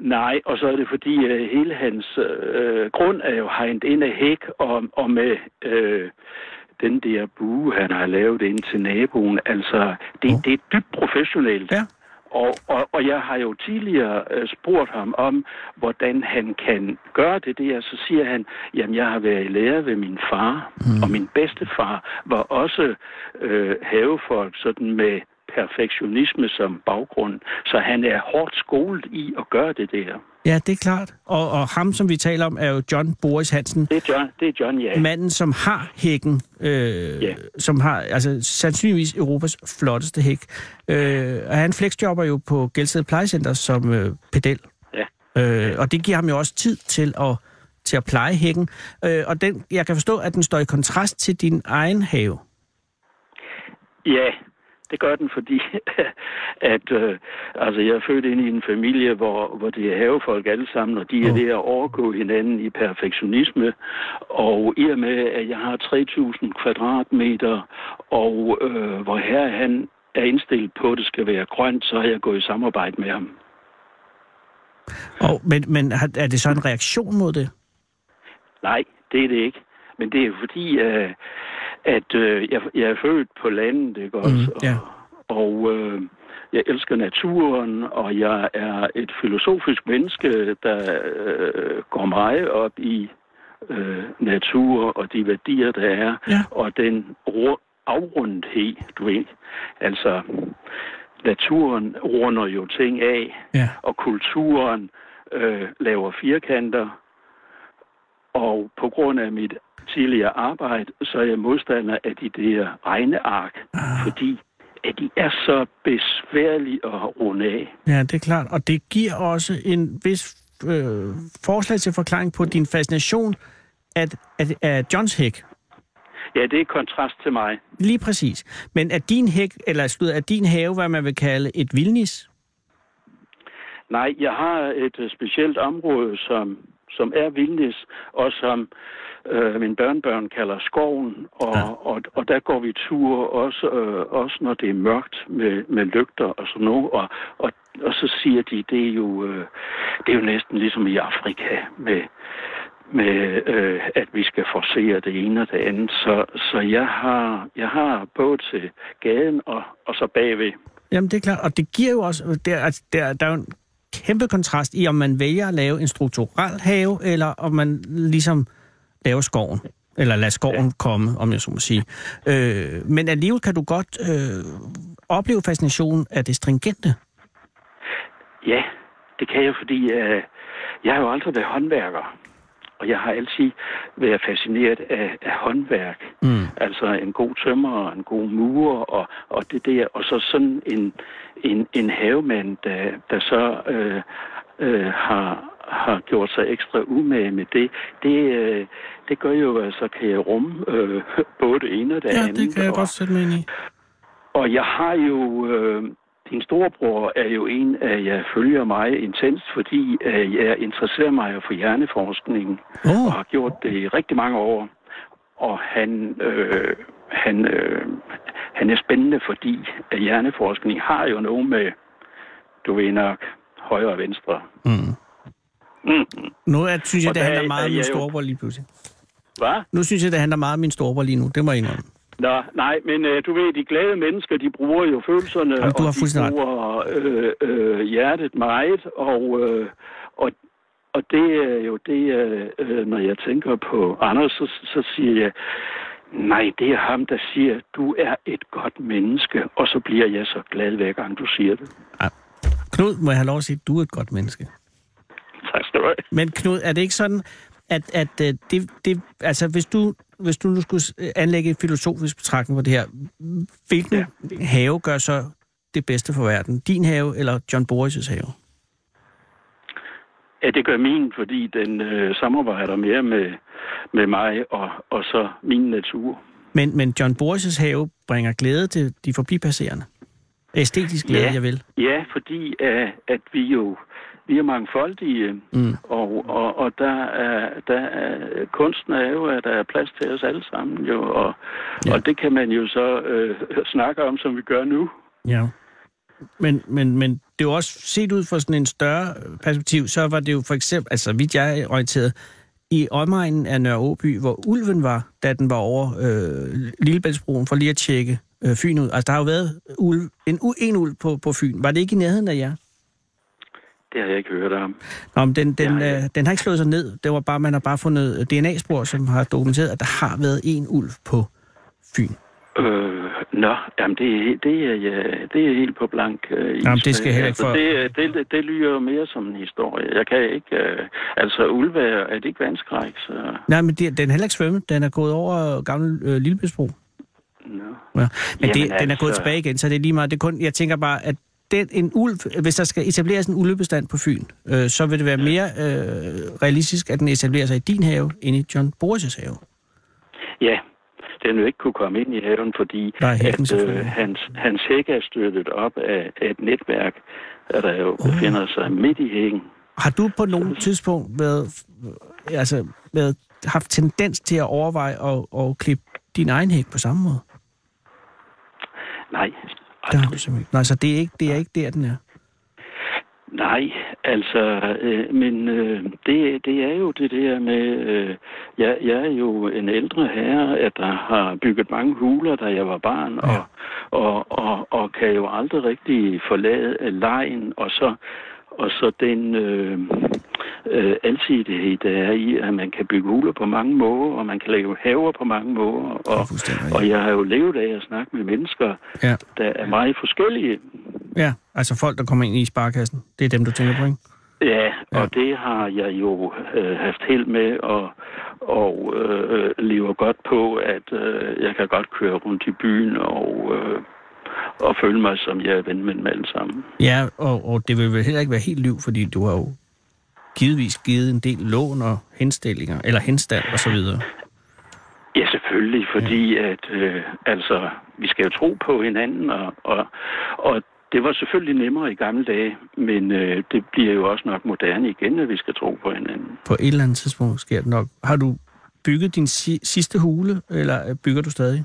Nej, og så er det fordi, at hele hans øh, grund er jo hegnet ind af hæk, og, og med øh, den der bue, han har lavet ind til naboen, altså, det, det er dybt professionelt. Ja. Og, og, og jeg har jo tidligere øh, spurgt ham om, hvordan han kan gøre det der. Så siger han, jamen jeg har været i lære ved min far, mm. og min bedstefar var også øh, havefolk sådan med perfektionisme som baggrund. Så han er hårdt skolet i at gøre det der. Ja, det er klart. Og, og ham, som vi taler om, er jo John Boris Hansen. Det er John, det er John ja. Manden, som har hækken, øh, Ja. som har altså sandsynligvis Europas flotteste hæk. Øh, og han flexjobber jo på Gældsted Plejecenter som øh, pedel. Ja. Øh, og det giver ham jo også tid til at, til at pleje hækken. Øh, og den, jeg kan forstå, at den står i kontrast til din egen have. Ja, det gør den, fordi at, øh, altså, jeg er født ind i en familie, hvor, hvor det er havefolk alle sammen, og de er Oh. ved at overgå hinanden i perfektionisme. Og i og med, at jeg har 3.000 kvadratmeter, og øh, hvor her han er indstillet på, at det skal være grønt, så har jeg gået i samarbejde med ham. Og, men men er det så en reaktion mod det? Nej, det er det ikke. Men det er fordi, øh, at øh, jeg, jeg er født på landet, ikke også? Mm, ja. Og, og øh, jeg elsker naturen, og jeg er et filosofisk menneske, der øh, går meget op i øh, natur og de værdier, der er, Ja. og den ru- afrundhed, du ved. Altså, naturen runder jo ting af, Ja. og kulturen øh, laver firkanter, og på grund af mit tidligere arbejde, så er jeg modstander af de der regneark, Ah. fordi at de er så besværlige at runde af. Ja, det er klart. Og det giver også en vis øh, forslag til forklaring på din fascination at, at, af Johns hæk. Ja, det er kontrast til mig. Lige præcis. Men er din hæk, eller skud, er din have, hvad man vil kalde et vildnis? Nej, jeg har et øh, specielt område, som, som er vildnis, og som øh, mine børnebørn kalder skoven, og, Ja. og, og der går vi tur også, øh, også når det er mørkt med, med lygter og sådan noget, og, og, og så siger de, det er jo, øh, det er jo næsten ligesom i Afrika med, med øh, at vi skal forsere det ene og det andet. Så, så jeg, har, jeg har både til gaden og, og så bagved. Jamen, det er klart. Og det giver jo også... Der, altså, der, der er jo en kæmpe kontrast i, om man vælger at lave en strukturel have, eller om man ligesom laver skoven. Eller lader skoven ja. komme, om jeg så må sige. Øh, men alligevel kan du godt øh, opleve fascinationen af det stringente. Ja, det kan jeg, fordi øh, jeg har jo aldrig været håndværker. Og jeg har altid været fascineret af, af håndværk. Mm. Altså en god tømmer og en god murer og, og det der. Og så sådan en, en, en havemand, der, der så øh, øh, har, har gjort sig ekstra umage med det. Det, øh, det gør jo, altså kan jeg rumme øh, både det ene og det Ja, andet. det kan jeg og, godt sætte mig ind i. og jeg har jo... Øh, din storebror er jo en af, jeg følger mig intenst, fordi øh, jeg interesserer mig for hjerneforskning Åh. og har gjort det i rigtig mange år. Og han, øh, han, øh, han er spændende, fordi at hjerneforskning har jo noget med, du ved nok, højre og venstre. Mm. Mm. Nu er, synes jeg, Og det handler er- meget om min storebror lige pludselig. Hvad? Nu synes jeg, det handler meget om min storebror lige nu. Det må jeg indrømme. Nå, nej, men øh, du ved, de glade mennesker, de bruger jo følelserne, Jamen, du har og de bruger øh, øh, hjertet meget, og, øh, og, og det er jo det, øh, øh, når jeg tænker på Anders, så, så siger jeg, nej, det er ham, der siger, du er et godt menneske, og så bliver jeg så glad hver gang, du siger det. Knud, må jeg have lov at sige, at du er et godt menneske. Tak skal du have. Men Knud, er det ikke sådan, at, at øh, det, det, altså hvis du, hvis du nu skulle øh, anlægge en filosofisk betragtning på det her, hvilken ja. have gør så det bedste for verden? Din have eller John Boris' have? Ja, det gør min, fordi den øh, samarbejder mere med, med mig og, og så min natur. Men, men John Boris' have bringer glæde til de forbipasserende. Æstetisk glæde, Ja. jeg vil. Ja, fordi uh, at vi jo vi er mangfoldige, Mm. og, og, og der er, der er, kunsten er jo, at der er plads til os alle sammen jo, og, Ja. og det kan man jo så øh, snakke om, som vi gør nu. Ja. Men, men, men det er jo også set ud fra sådan en større perspektiv, så var det jo for eksempel, altså vidt jeg er orienteret, i omegnen af Nørre Åby, hvor ulven var, da den var over øh, Lillebæltsbroen, for lige at tjekke øh, Fyn ud. Altså, der har jo været ulv, en, en ulv på, på Fyn. Var det ikke i nærheden af jer? Det har jeg ikke hørt om. Nå, men den, den, Ja, ja. øh, den har ikke slået sig ned. Det var bare, man har bare fundet DNA-spor, som har dokumenteret, at der har været en ulv på Fyn. Øh, nå, jamen det, er- det, er, ja, det er helt på blank øh, is. Jamen, det skal heller ikke altså, for- det, det, det, det lyder mere som en historie. Jeg kan ikke... Øh, altså, ulve er, er det ikke vandskræk, så... Nej, men det, den er heller ikke svømmet. Den er gået over gamle øh, Lillebæltsbro. Nå. Ja. Men Jamen, det, den er gået altså- tilbage igen, så det er lige meget. Det er kun, jeg tænker bare, at den, en ulv, hvis der skal etableres en ulvebestand på Fyn, øh, så vil det være mere øh, realistisk, at den etablerer sig i din have, end i John Boris' have. Ja, den jo ikke kunne komme ind i haven, fordi Nej, at, øh, hans, hans hæk er støttet op af, af et netværk, der jo befinder sig midt i hækken. Har du på nogen tidspunkt været, altså, været, haft tendens til at overveje at, at klippe din egen hæk på samme måde? Nej, Det har du simpelthen ikke. Nej, så det er ikke, det er ikke der, den er. nej, altså, øh, men øh, det, det er jo det der med, øh, jeg, jeg er jo en ældre herre, at der har bygget mange huler, da jeg var barn, Ja. og, og, og, og kan jo aldrig rigtig forlade lejen, og så og så den øh, øh, alsidighed, der er i, at man kan bygge huler på mange måder, og man kan lave haver på mange måder. Er Og, og jeg har jo levet af at snakke med mennesker, Ja. der er meget forskellige. ja, altså folk, der kommer ind i sparkassen. Det er dem, du tænker på, ikke? Ja, Ja. og det har jeg jo øh, haft held med, og, og øh, lever godt på, at øh, jeg kan godt køre rundt i byen og, øh, og føle mig, som jeg er ven med dem alle sammen. Ja, og, og det vil vel heller ikke være helt liv, fordi du har jo givetvis givet en del lån og henstillinger, eller henstand og så videre. Ja, selvfølgelig, fordi at, øh, altså, vi skal jo tro på hinanden, og, og, og det var selvfølgelig nemmere i gamle dage, men øh, det bliver jo også nok moderne igen, at vi skal tro på hinanden. På et eller andet tidspunkt sker det nok. Har du bygget din si- sidste hule, eller bygger du stadig?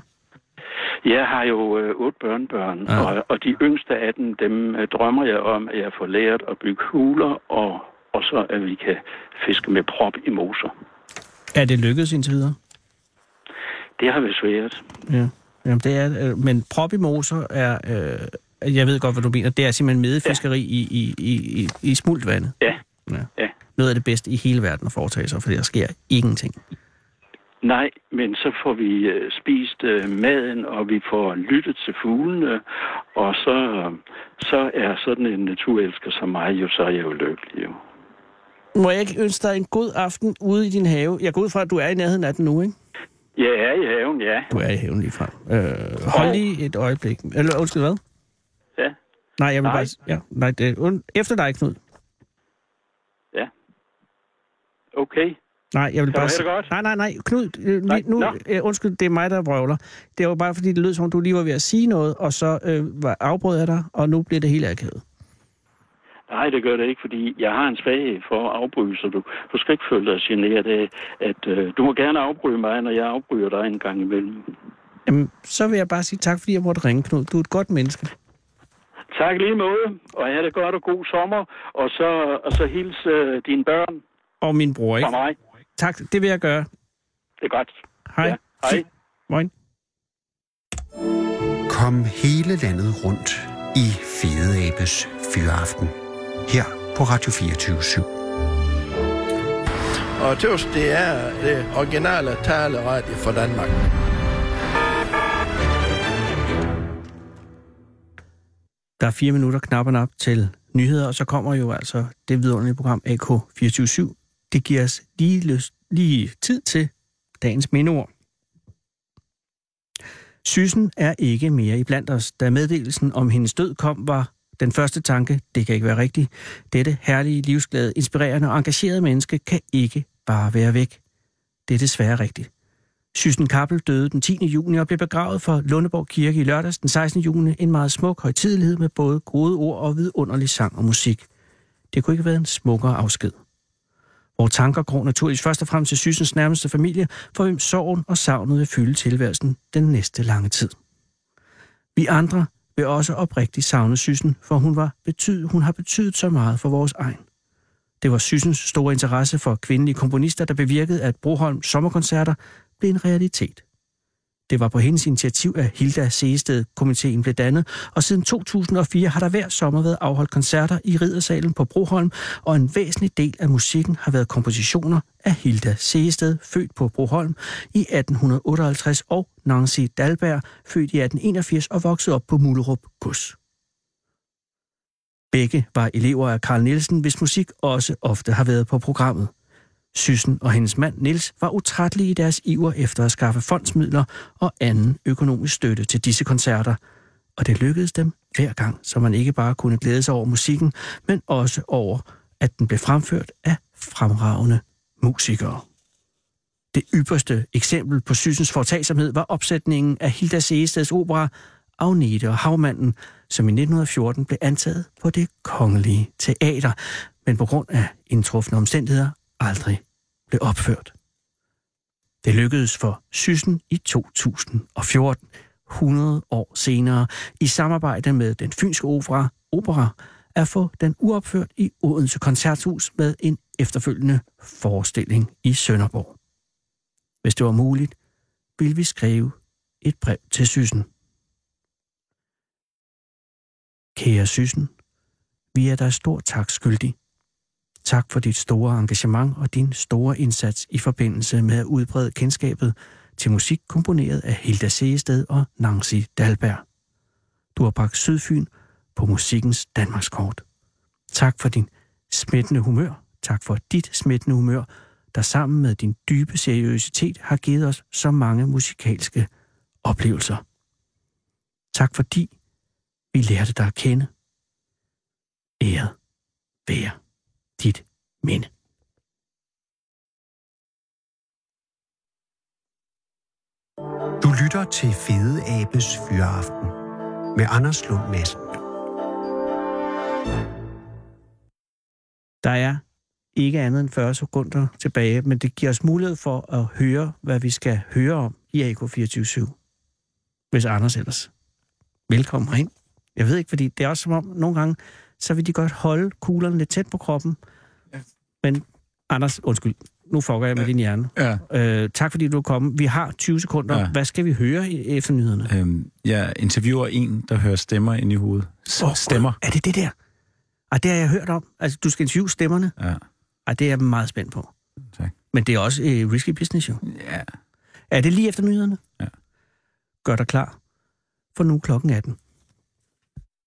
Jeg har jo øh, otte børnebørn, Ja. og, og de yngste af dem, dem øh, drømmer jeg om, at jeg får lært at bygge huler, og, og så at vi kan fiske med prop i moser. Er det lykkedes indtil videre? Det har været svært. Ja. Jamen, det er, øh, men prop i moser er, øh, jeg ved godt, hvad du mener. Det er simpelthen medefiskeri ja. i, i, i, i, i smultvandet. Ja. Ja. Ja. Noget af det bedste i hele verden at foretage sig, for der sker ingenting. Nej, men så får vi øh, spist øh, maden, og vi får lyttet til fuglene, og så, så er sådan en naturelsker som mig jo, så er jeg jo lykkelig jo. Må jeg ikke ønske dig en god aften ude i din have? Jeg går ud fra, at du er i nærheden af den nu, ikke? Jeg er i haven, ja. Du er i haven lige frem. Øh, hold lige et øjeblik. Eller undskyld, hvad? Ja, Nej, jeg vil Nej. bare... Ja, nej, det, und, efter dig, Knud. ja. Okay. Nej, jeg vil Kan bare... det godt? Nej, nej, nej, Knud, øh, Nej, nu, øh, undskyld, det er mig, der vrøvler. Det var bare, fordi det lød som om, du lige var ved at sige noget, og så øh, var afbrød jeg dig, og nu bliver det helt akavet. Nej, det gør det ikke, fordi jeg har en svaghed for at afbryde, så du, du skal ikke føle dig generet af, at øh, du må gerne afbryde mig, når jeg afbryder dig en gang imellem. Jamen, så vil jeg bare sige tak, fordi jeg måtte ringe, Knud. Du er et godt menneske. Tak lige måde, og have det godt og god sommer, og så, og så hils øh, dine børn Og min bror, ikke? fra mig. Tak, det vil jeg gøre. Det er godt. Hej. Ja, hej. Moin. Kom hele landet rundt i Fede Abes Fyraften. Her på Radio 24 /7. Og tøvs, det er det originale taleradio for Danmark. Der er fire minutter knapperne op til nyheder, og så kommer jo altså det vidunderlige program AK247. Det giver os lige, lyst, lige tid til dagens mindeord. Sysen er ikke mere i blandt os. Da meddelelsen om hendes død kom, var den første tanke, det kan ikke være rigtigt. Dette herlige, livsglade, inspirerende og engagerede menneske kan ikke bare være væk. Det er desværre rigtigt. Sysen Kappel døde den 10. juni og blev begravet for Lundeborg Kirke i lørdags den 16. juni. En meget smuk højtidelighed med både gode ord og vidunderlig sang og musik. Det kunne ikke have været en smukkere afsked. Vores tanker går naturligvis først og fremmest til Sysens nærmeste familie, for hvem sorgen og savnet vil fylde tilværelsen den næste lange tid. Vi andre vil også oprigtigt savne Sysen, for hun, var betyd, hun har betydet så meget for vores egen. Det var Sysens store interesse for kvindelige komponister, der bevirkede, at Broholm sommerkoncerter blev en realitet. Det var på hendes initiativ, at Hilda Seested-komiteen blev dannet, og siden 2004 har der hver sommer været afholdt koncerter i Ridersalen på Broholm, og en væsentlig del af musikken har været kompositioner af Hilda Seested, født på Broholm i 1858, og Nancy Dalberg, født i 1881 og vokset op på Mullerup Gods. Begge var elever af Carl Nielsen, hvis musik også ofte har været på programmet. Syssen og hendes mand Nils var utrættelige i deres iver efter at skaffe fondsmidler og anden økonomisk støtte til disse koncerter, og det lykkedes dem hver gang, så man ikke bare kunne glæde sig over musikken, men også over, at den blev fremført af fremragende musikere. Det ypperste eksempel på Syssens foretagsomhed var opsætningen af Hilda Seestads opera Agnete og Havmanden, som i 1914 blev antaget på det kongelige teater, men på grund af indtrufne omstændigheder aldrig blev opført. Det lykkedes for Syssen i 2014, 100 år senere, i samarbejde med den fynske opera, opera at få den uopført i Odense Koncerthus med en efterfølgende forestilling i Sønderborg. Hvis det var muligt, ville vi skrive et brev til Syssen. Kære Syssen, vi er dig stor tak skyldig. Tak for dit store engagement og din store indsats i forbindelse med at udbrede kendskabet til musik komponeret af Hilda Seested og Nancy Dalberg. Du har bragt Sydfyn på musikkens Danmarkskort. Tak for din smittende humør. Tak for dit smittende humør, der sammen med din dybe seriøsitet har givet os så mange musikalske oplevelser. Tak fordi vi lærte dig at kende. Æret være dit minde. Du lytter til Fede Abes Fyraften med Anders Lund Madsen. Der er ikke andet end 40 sekunder tilbage, men det giver os mulighed for at høre, hvad vi skal høre om i AK247. Hvis Anders ellers. Velkommen herind. Jeg ved ikke, fordi det er også som om, nogle gange, så vil de godt holde kuglerne lidt tæt på kroppen. Ja. Men Anders, undskyld, nu fucker jeg med din hjerne. Ja. Øh, tak fordi du er kommet. Vi har 20 sekunder. Ja. Hvad skal vi høre i- efter nyhederne? Øhm, jeg interviewer en, der hører stemmer ind i hovedet. S- Åh, stemmer. Er det det der? Ej, det har jeg hørt om. Altså, du skal interviewe stemmerne. Ja. Ej, det er jeg meget spændt på. Tak. Men det er også øh, risky business, jo. Ja. Er det lige efter nyhederne? Ja. Gør dig klar. For nu er klokken 18.